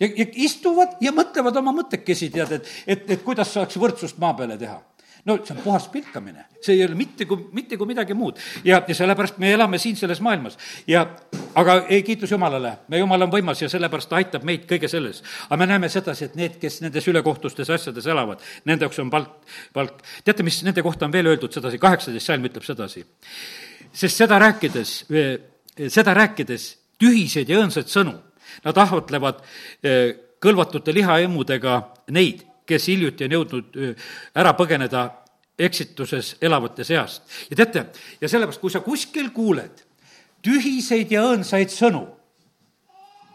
ja, ja istuvad ja mõtlevad oma mõttekesi, tead, et, et, et kuidas saaks võrdsust maa peale teha no see on puhas pilkamine, see ei ole mitte kui, mitte kui midagi muud. ja, ja sellepärast me elame siin selles maailmas ja aga ei, kiitus Jumalale, me Jumal on võimas ja sellepärast ta aitab meid kõige selles. aga me näeme sedasi, et need, kes nendes ülekohtustes asjades elavad, nende jaoks on palk, palk. teate, mis nende kohta on veel öeldud sedasi, kaheksateist salm ütleb sedasi. sest seda rääkides, seda rääkides tühiseid ja õõnsaid sõnu, nad ahvatlevad eh, kõlvatute lihaemmudega neid kes hiljuti on jõudnud ära põgeneda eksituses elavate seast. ja teate, ja sellepärast, kui sa kuskil kuuled tühiseid ja õõnsaid sõnu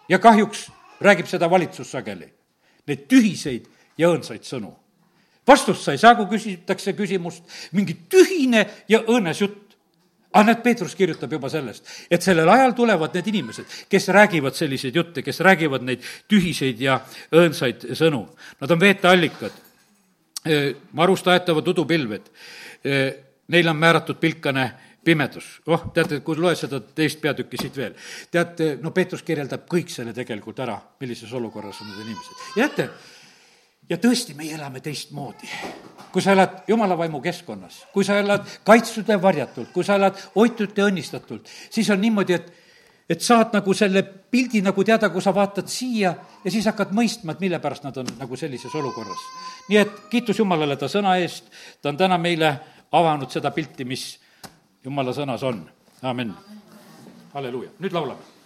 ja kahjuks räägib seda valitsus sageli, neid tühiseid ja õõnsaid sõnu. vastust sa ei saa, kui küsitakse küsimust, mingi tühine ja õõnes jutt aga näed, Peetrus kirjutab juba sellest, et sellel ajal tulevad need inimesed, kes räägivad selliseid jutte, kes räägivad neid tühiseid ja õõnsaid sõnu. Nad on veeteallikad, marust aetavad udupilved, neile on määratud pilkane pimedus. oh, teate, kui loed seda teist peatükki siit veel, teate, no Peetrus kirjeldab kõik selle tegelikult ära, millises olukorras on need inimesed. ja teate, ja tõesti, meie elame teistmoodi. kui sa elad jumala vaimu keskkonnas, kui sa elad kaitstud ja varjatult, kui sa elad hoitud ja õnnistatult, siis on niimoodi, et et saad nagu selle pildi nagu teada, kui sa vaatad siia ja siis hakkad mõistma, et mille pärast nad on nagu sellises olukorras. nii et kiitus Jumalale ta sõna eest, ta on täna meile avanud seda pilti, mis Jumala sõnas on. amin. halleluuja, nüüd laulame